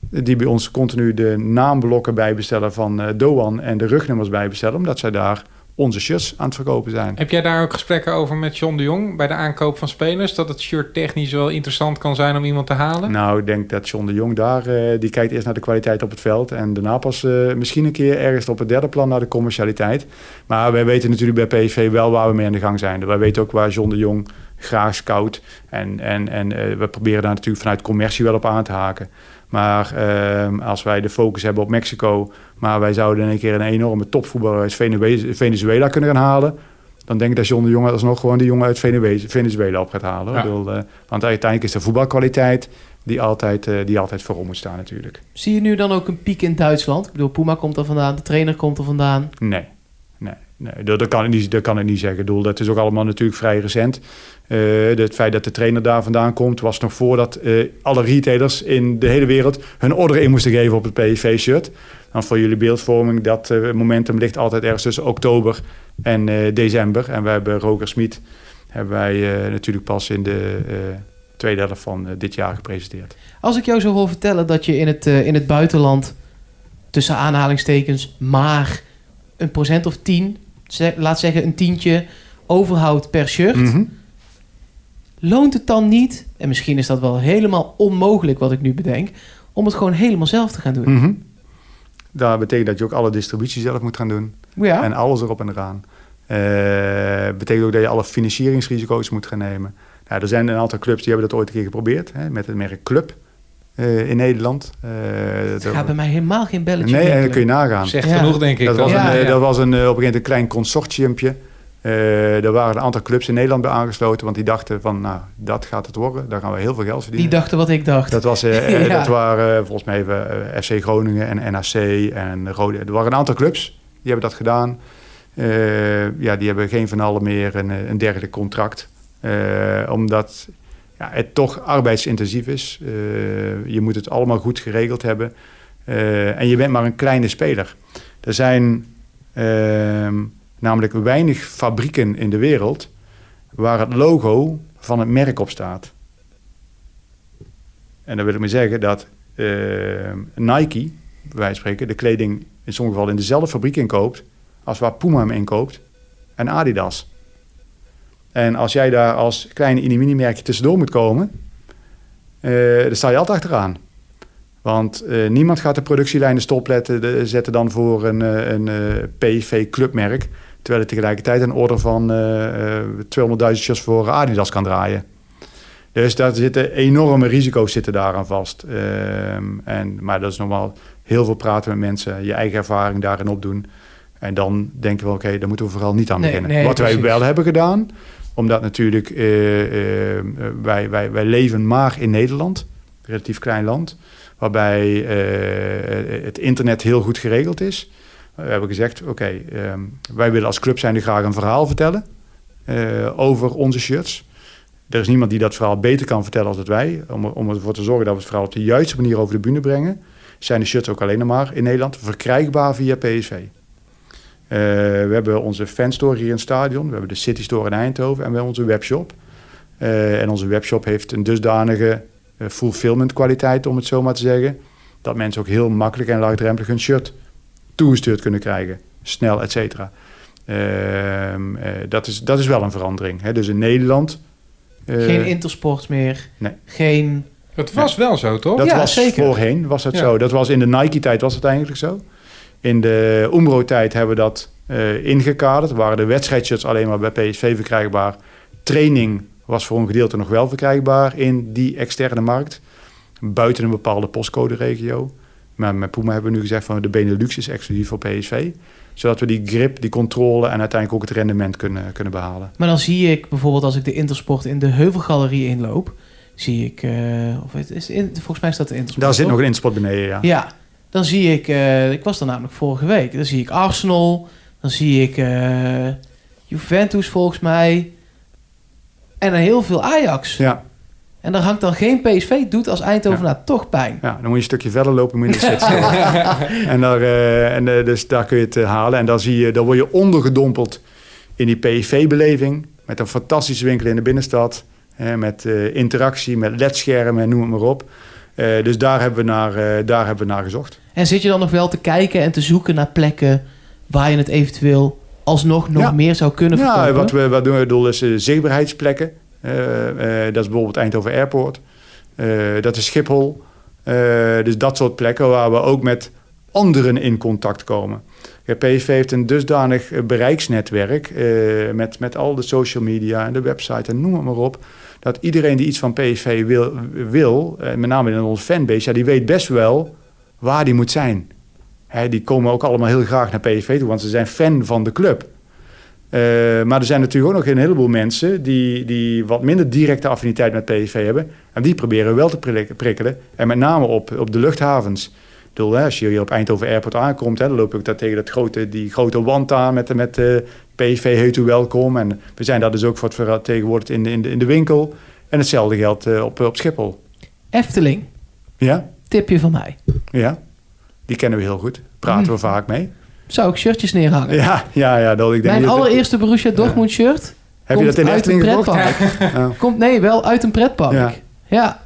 die bij ons continu de naamblokken bijbestellen van Doan en de rugnummers bijbestellen, omdat zij daar onze shirts aan het verkopen zijn. Heb jij daar ook gesprekken over met John de Jong bij de aankoop van spelers? Dat het shirt technisch wel interessant kan zijn om iemand te halen? Nou, ik denk dat John de Jong daar, eh, die kijkt eerst naar de kwaliteit op het veld. En daarna pas eh, misschien een keer ergens op het derde plan naar de commercialiteit. Maar wij weten natuurlijk bij PSV wel waar we mee aan de gang zijn. Wij weten ook waar John de Jong graag scout. En, en, en eh, we proberen daar natuurlijk vanuit commercie wel op aan te haken. Maar ehm, als wij de focus hebben op Mexico, maar wij zouden in een keer een enorme topvoetballer uit Venezuela kunnen gaan halen. Dan denk ik dat John de Jong alsnog gewoon die jongen uit Venezuela op gaat halen. Ja. Ik bedoel, eh, want uiteindelijk is de voetbalkwaliteit die altijd, eh, die altijd voorop moet staan natuurlijk. Zie je nu dan ook een piek in Duitsland? Ik bedoel, Puma komt er vandaan, de trainer komt er vandaan. Nee, nee, dat, kan ik niet, dat kan ik niet zeggen. Ik dat is ook allemaal natuurlijk vrij recent. Eh, het feit dat de trainer daar vandaan komt, was nog voordat eh, alle retailers in de hele wereld hun order in moesten geven op het PSV-shirt. Dan voor jullie beeldvorming, dat eh, momentum ligt altijd ergens tussen oktober en december. En we hebben Roger Smit hebben wij natuurlijk pas in de tweede helft van dit jaar gepresenteerd. Als ik jou zo hoor vertellen dat je in het, in het buitenland tussen aanhalingstekens maar een procent of tien, laat zeggen een tientje, overhoudt per shirt. Mhm. Loont het dan niet, en misschien is dat wel helemaal onmogelijk wat ik nu bedenk, om het gewoon helemaal zelf te gaan doen? Mhm. Dat betekent dat je ook alle distributie zelf moet gaan doen. Ja, En alles erop en eraan. Eh betekent ook dat je alle financieringsrisico's moet gaan nemen. Nou, er zijn een aantal clubs die hebben dat ooit een keer geprobeerd. Hè, met het merk Club eh, in Nederland. Eh, het dat gaat bij mij helemaal geen belletje Nee, en dat kun je nagaan. Zegt Ja. genoeg, denk ik. Dat was, Ja, een, eh, ja. dat was een, eh, op een gegeven moment een klein consortiumpje. Eh er waren een aantal clubs in Nederland bij aangesloten. Want die dachten van, nou, dat gaat het worden. Daar gaan we heel veel geld verdienen. Die dachten wat ik dacht. Dat, was, eh, (laughs) eh, Ja. dat waren eh, volgens mij even, eh, FC Groningen en NAC en Rode. Er waren een aantal clubs die hebben dat gedaan. Eh, ja, die hebben geen van allen meer een, een dergelijk contract. Eh, omdat het toch arbeidsintensief is. Eh, je moet het allemaal goed geregeld hebben. Eh, en je bent maar een kleine speler. Er zijn ehm, namelijk weinig fabrieken in de wereld waar het logo van het merk op staat. En dan wil ik maar zeggen dat ehm, Nike, van spreken, de kleding in sommige gevallen in dezelfde fabriek inkoopt als waar Puma hem inkoopt en Adidas. En als jij daar als kleine mini-merkje tussendoor moet komen, eh dan sta je altijd achteraan. Want eh, niemand gaat de productielijnen stopletten de, zetten dan voor een, eh, een PV-clubmerk. Terwijl het tegelijkertijd een order van eh, eh, 200.000 shirts voor Adidas kan draaien. Dus daar zitten enorme risico's zitten daaraan vast. Ehm, en, maar dat is normaal heel veel praten met mensen, je eigen ervaring daarin opdoen. En dan denken we, oké, daar moeten we vooral niet aan Nee, beginnen. nee, Wat wij wel hebben gedaan, omdat natuurlijk eh, eh, wij, wij, wij leven maar in Nederland, relatief klein land, waarbij eh, het internet heel goed geregeld is. We hebben gezegd, oké, ehm, wij willen als club zijn graag een verhaal vertellen eh, over onze shirts. Er is niemand die dat verhaal beter kan vertellen als wij. Om, om ervoor te zorgen dat we het verhaal op de juiste manier over de bühne brengen, zijn de shirts ook alleen maar in Nederland verkrijgbaar via PSV. Eh, we hebben onze fanstore hier in het stadion. We hebben de City Store in Eindhoven en we hebben onze webshop. Eh, en onze webshop heeft een dusdanige eh, fulfillment kwaliteit, om het zo maar te zeggen. Dat mensen ook heel makkelijk en laagdrempelig hun shirt toegestuurd kunnen krijgen. Snel, et cetera. Ehm, eh, dat, is, dat is wel een verandering. Hè? Dus in Nederland... Geen intersports meer. nee. Geen... Het was wel zo, toch? dat Ja, was zeker. voorheen was dat Ja. zo. Dat was in de Nike-tijd was het eigenlijk zo. In de Umbro-tijd hebben we dat eh, ingekaderd. Waren de wedstrijdshirts alleen maar bij PSV verkrijgbaar. Training was voor een gedeelte nog wel verkrijgbaar in die externe markt. Buiten een bepaalde postcode-regio. Maar met Puma hebben we nu gezegd van de Benelux is exclusief voor PSV. Zodat we die grip, die controle en uiteindelijk ook het rendement kunnen, kunnen behalen. Maar dan zie ik bijvoorbeeld als ik de Intersport in de Heuvelgalerie inloop, zie ik, eh, of het is in, volgens mij staat de Intersport. Daar zit nog een inspot beneden, ja. Ja, dan zie ik, eh, ik was er namelijk vorige week, dan zie ik Arsenal, dan zie ik eh, Juventus volgens mij en dan heel veel Ajax. Ja, En daar hangt dan geen PSV, doet als Eindhovenaar toch pijn. ja, dan moet je een stukje verder lopen, (laughs) in de set. En, daar, eh, en dus daar kun je het halen. En dan, zie je, dan word je ondergedompeld in die PSV-beleving. Met een fantastische winkel in de binnenstad. Hè, met interactie, met ledschermen, noem het maar op. Eh, dus daar hebben, we naar, eh, daar hebben we naar gezocht. En zit je dan nog wel te kijken en te zoeken naar plekken waar je het eventueel alsnog nog Ja. meer zou kunnen verkopen? Ja, wat we, wat doen we doen is eh, zichtbaarheidsplekken. Dat is bijvoorbeeld Eindhoven Airport. Dat is Schiphol. Dus dat soort plekken waar we ook met anderen in contact komen. Ja, PSV heeft een dusdanig bereiksnetwerk eh, met, met al de social media en de website en noem het maar op. Dat iedereen die iets van PSV wil, wil eh, met name in onze fanbase, ja, die weet best wel waar die moet zijn. Hè, die komen ook allemaal heel graag naar PSV toe, want ze zijn fan van de club. Eh, maar er zijn natuurlijk ook nog een heleboel mensen die, die wat minder directe affiniteit met PSV hebben. En die proberen we wel te prik- prikkelen. En met name op, op de luchthavens. Bedoel, hè, als je hier op Eindhoven Airport aankomt, hè, dan loop ik daar tegen dat grote, die grote wand aan met, met eh, PSV heet u welkom. En we zijn daar dus ook voor het vertegenwoordigd in de, in de, in de winkel. En hetzelfde geldt eh, op, op Schiphol. Efteling, Ja, tipje van mij. ja, die kennen we heel goed. Praten we Mm. vaak mee. Zou ik shirtjes neerhangen? Ja, ja, ja. Dat, ik denk Mijn allereerste Borussia Dortmund shirt Heb je dat in Efteling gekocht? Ja. Komt, nee, wel uit een pretpark. Ja. Ja.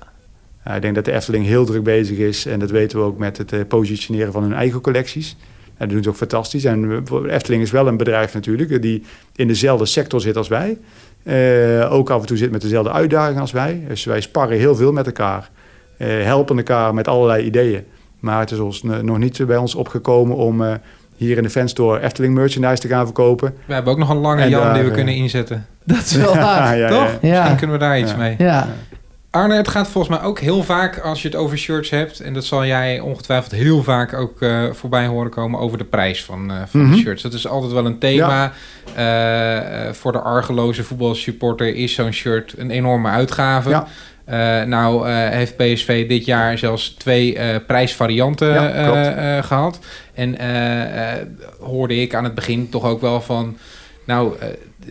Ja, ik denk dat de Efteling heel druk bezig is. En dat weten we ook met het eh, positioneren van hun eigen collecties. En dat doen ze ook fantastisch. En Efteling is wel een bedrijf natuurlijk... eh, die in dezelfde sector zit als wij. Eh, ook af en toe zit met dezelfde uitdagingen als wij. Dus wij sparren heel veel met elkaar. Eh, helpen elkaar met allerlei ideeën. Maar het is ons eh, nog niet bij ons opgekomen om... eh, hier in de fanstore Efteling merchandise te gaan verkopen. We hebben ook nog een lange En Jan daar, die we eh, kunnen inzetten. Dat is wel (laughs) waar. ja, Toch? ja. Ja. Misschien kunnen we daar iets Ja. mee. Ja. Arne, het gaat volgens mij ook heel vaak als je het over shirts hebt. En dat zal jij ongetwijfeld heel vaak ook eh, voorbij horen komen over de prijs van, eh, van Mhm. de shirts. Dat is altijd wel een thema. Eh, voor de argeloze voetbalsupporter is zo'n shirt een enorme uitgave. Ja. Nou heeft PSV dit jaar zelfs twee prijsvarianten Ja, eh, eh, gehad. En hoorde ik aan het begin toch ook wel van... Nou,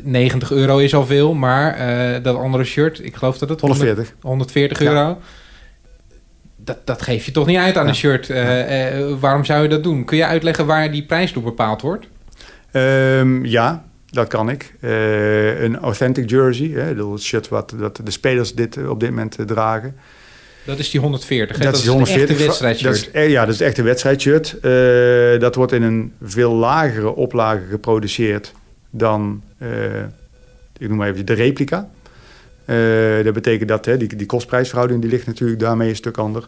90 euro is al veel, maar eh, dat andere shirt, ik geloof dat het 140. 140 Ja. euro. Dat, dat geef je toch niet uit aan Ja. een shirt. Eh, eh, waarom zou je dat doen? Kun je uitleggen waar die prijs door bepaald wordt? Ehm, ja, dat kan ik. Een authentic jersey, hè, dat shirt wat dat de spelers dit, op dit moment dragen. Dat is die 140. hè? Dat, is 140. een echte wedstrijdshirt. Dat is, eh, ja, dat is echt een wedstrijdshirt. Dat wordt in een veel lagere oplage geproduceerd dan, eh, ik noem maar even de replica. Eh, dat betekent dat hè, die, die kostprijsverhouding die ligt natuurlijk daarmee een stuk anders.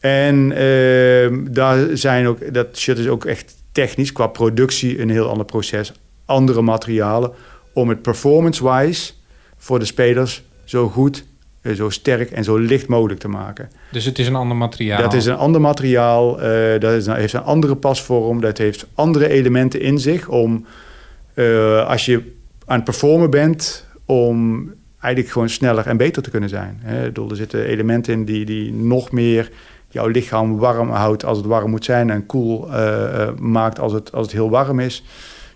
En ehm, daar zijn ook, dat shirt is ook echt technisch qua productie een heel ander proces. Andere materialen om het performance-wise voor de spelers zo goed, eh, zo sterk en zo licht mogelijk te maken. Dus het is een ander materiaal. Dat is een ander materiaal, dat is, heeft een andere pasvorm, dat heeft andere elementen in zich om, eh, als je aan het performen bent, om eigenlijk gewoon sneller en beter te kunnen zijn. Hè. Er zitten elementen in die, die nog meer jouw lichaam warm houdt als het warm moet zijn en koel eh, eh, maakt als het, als het heel warm is.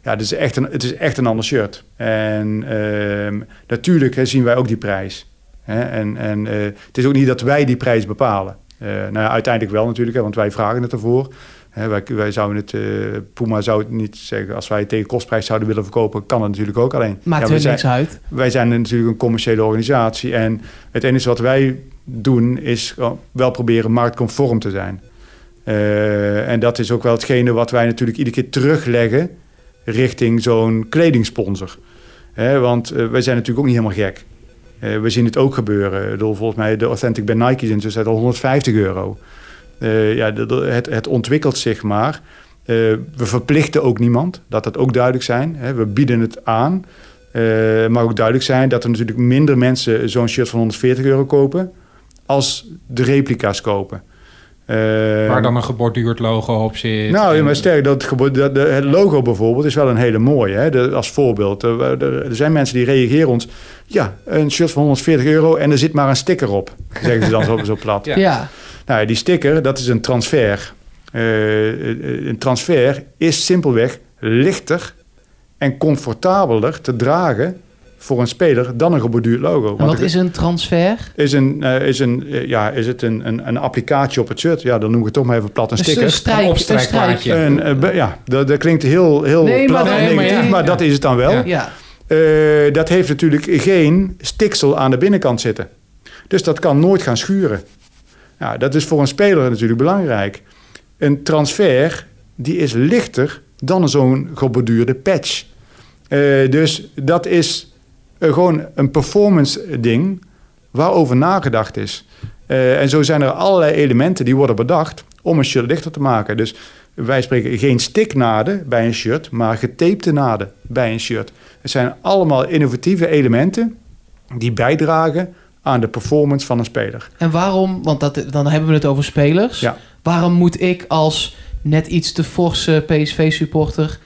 Ja, het is echt een, het is echt een ander shirt. En ehm, natuurlijk hè, zien wij ook die prijs. Hè? En, en het is ook niet dat wij die prijs bepalen. Nou ja, uiteindelijk wel natuurlijk, hè, want wij vragen het ervoor. Wij, wij zouden het, eh, Puma zou het niet zeggen, als wij tegen kostprijs zouden willen verkopen, kan het natuurlijk ook. Alleen, Maakt ja, er zijn, niks uit. wij zijn natuurlijk een commerciële organisatie. En het enige wat wij doen, is wel proberen marktconform te zijn. Eh, en dat is ook wel hetgene wat wij natuurlijk iedere keer terugleggen richting zo'n kledingsponsor. Want eh, wij zijn natuurlijk ook niet helemaal gek. We zien het ook gebeuren. Bedoel, volgens mij de Authentic bij Nike zijn ze al 150 euro. Eh, ja, de- de- het, het ontwikkelt zich maar. Eh, we verplichten ook niemand, dat dat ook duidelijk zijn. Hè. We bieden het aan. Eh mag ook duidelijk zijn dat er natuurlijk minder mensen zo'n shirt van 140 euro kopen... als de replica's kopen. Eh, Waar dan een geborduurd logo op zit. nou, ja, maar sterk, dat, dat, de- het logo bijvoorbeeld is wel een hele mooie. Hè? De- als voorbeeld. Er, er- er zijn mensen die reageren ons... Ja, een shirt van 140 euro en er zit maar een sticker op. Zeggen ze dan zo, zo plat. Ja. Ja. Nou, ja, die sticker, dat is een transfer. Eh, eh, een transfer is simpelweg lichter en comfortabeler te dragen voor een speler dan een geborduurd logo. En wat is een transfer? is, een, eh, is, een, ja, is het een, een, een applicatie op het shirt? Ja, dan noem ik het toch maar even plat een sticker. een strijk, Een ja, dat, dat klinkt heel, heel Nee, plat maar en dat- negatief, nee, maar dat is het dan wel. Ja. Ja. Eh, dat heeft natuurlijk geen stiksel aan de binnenkant zitten. Dus dat kan nooit gaan schuren. Ja, dat is voor een speler natuurlijk belangrijk. Een transfer die is lichter dan zo'n geborduurde patch. Eh, dus dat is eh, gewoon een performance ding waarover nagedacht is. Eh, en zo zijn er allerlei elementen die worden bedacht om een shirt lichter te maken. Dus wij spreken geen stiknaden bij een shirt, maar getapte naden bij een shirt. Het zijn allemaal innovatieve elementen die bijdragen aan de performance van een speler. En waarom, want dat, dan hebben we het over spelers. Ja. Waarom moet ik als net iets te forse PSV-supporter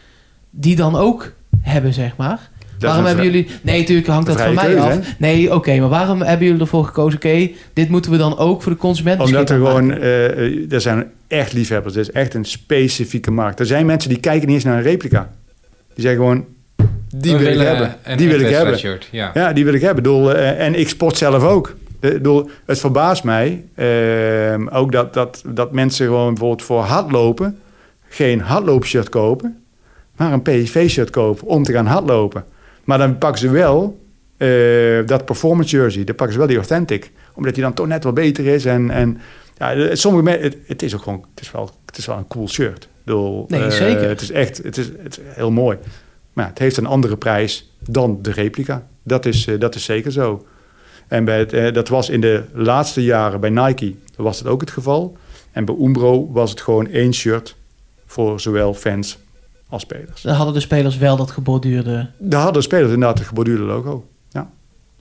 die dan ook hebben, zeg maar? waarom hebben jullie... Nee, natuurlijk hangt dat van mij keuze, af. Nee, oké, maar waarom hebben jullie ervoor gekozen... oké, dit moeten we dan ook voor de consument Omdat er gewoon, eh, er zijn echt liefhebbers. Het is echt een specifieke markt. Er zijn mensen die kijken niet eens naar een replica. Die zeggen gewoon, die wil ik hebben. een Die wil ik hebben. Ja. Ja, die wil ik hebben. Ik bedoel, eh, en ik sport zelf ook. Eh, Ik bedoel, het verbaast mij eh, ook dat, dat, dat mensen gewoon bijvoorbeeld voor hardlopen geen hardloopshirt kopen, maar een PSV-shirt kopen om te gaan hardlopen. Maar dan pakken ze wel eh, dat performance jersey, dan pakken ze wel die authentic, omdat die dan toch net wat beter is. En, en ja, de- sommige mensen, het, het is ook gewoon, het is wel, het is wel een cool shirt. Ik bedoel, Nee, eh, zeker. Het is echt, het is, het is heel mooi. Maar ja, het heeft een andere prijs dan de replica. Dat is, eh, dat is zeker zo. En bij het, eh, dat was in de laatste jaren bij Nike was het ook het geval. En bij Umbro was het gewoon één shirt voor zowel fans als spelers. Dan hadden de spelers wel dat geborduurde... Daar hadden spelers inderdaad het geborduurde logo.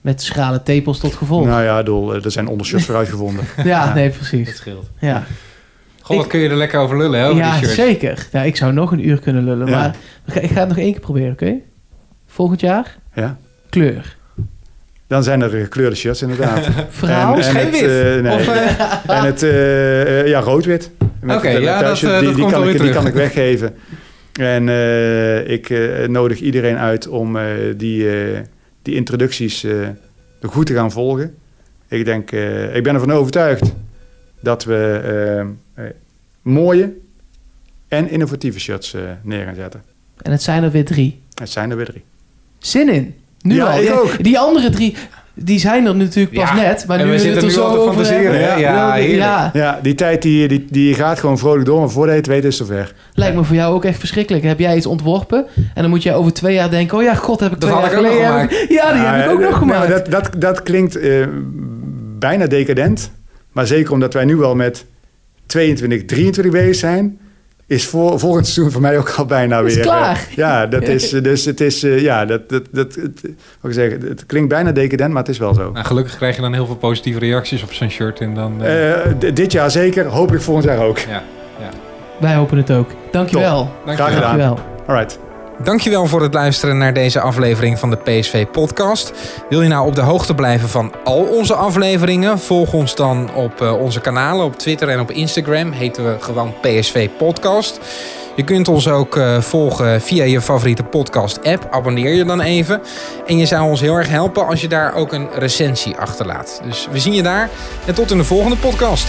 met schrale tepels tot gevolg. Nou ja, eh, er zijn ondershirts voor uitgevonden. ja, (laughs) ja. nee, Dat precies. scheelt. Ja, Wat Ik- kun je er lekker over lullen, hè, over ja die shirt. zeker. Ja, ik zou nog een uur kunnen lullen, Ja. maar ik ga, ik ga het nog één keer proberen, oké? Volgend jaar, Ja. kleur. Dan zijn er gekleurde shirts inderdaad. (laughs) Verhaal? Dus geen wit? eh, nee. Of, eh, (laughs) En het, eh, eh, ja, rood-wit. Oké, eh, ja, dat, eh, die, dat die, komt kan ik, weer die kan ik terug. weggeven. En eh, ik eh, nodig iedereen uit om eh, die, eh, die introducties eh, goed te gaan volgen. Ik denk, eh, ik ben ervan overtuigd dat we eh, eh, mooie en innovatieve shirts eh, neer gaan zetten. En het zijn er weer drie. Het zijn er weer drie. Zin in. Nu Ja, al. ik Ja, ook. Die andere drie, die zijn er natuurlijk pas Ja, net. Maar en nu we zitten er nu zo al te over fantaseren? Ja, ja, Ja, die tijd die, die, die gaat gewoon vrolijk door, maar voordat je het weet is het zover. lijkt me voor jou ook echt verschrikkelijk. Heb jij iets ontworpen en dan moet jij over twee jaar denken... oh ja, god, heb ik Dat twee had jaar geleden... Ja, die heb ik ook nog gemaakt. nou, dat, dat, dat klinkt eh, bijna decadent. Maar zeker omdat wij nu al met 22, 23 bezig zijn... is voor, volgend seizoen voor mij ook al bijna Is weer... eh, klaar. ja, dat is, (laughs) dus het is... eh, ja, dat, dat, dat, het, wat ik zeg, het klinkt bijna decadent, maar het is wel zo. Nou, gelukkig krijg je dan heel veel positieve reacties op zo'n shirt. En dan, eh, dit jaar zeker, hopelijk volgend jaar ook. ja. Wij hopen het ook. Dankjewel. Dankjewel. Graag gedaan. Dankjewel. Alright. Dankjewel voor het luisteren naar deze aflevering van de PSV Podcast. Wil je nou op de hoogte blijven van al onze afleveringen? Volg ons dan op eh, onze kanalen op Twitter en op Instagram. Heten we gewoon PSV Podcast. Je kunt ons ook eh, volgen via je favoriete podcast-app. Abonneer je dan even. En je zou ons heel erg helpen als je daar ook een recensie achterlaat. Dus we zien je daar en tot in de volgende podcast.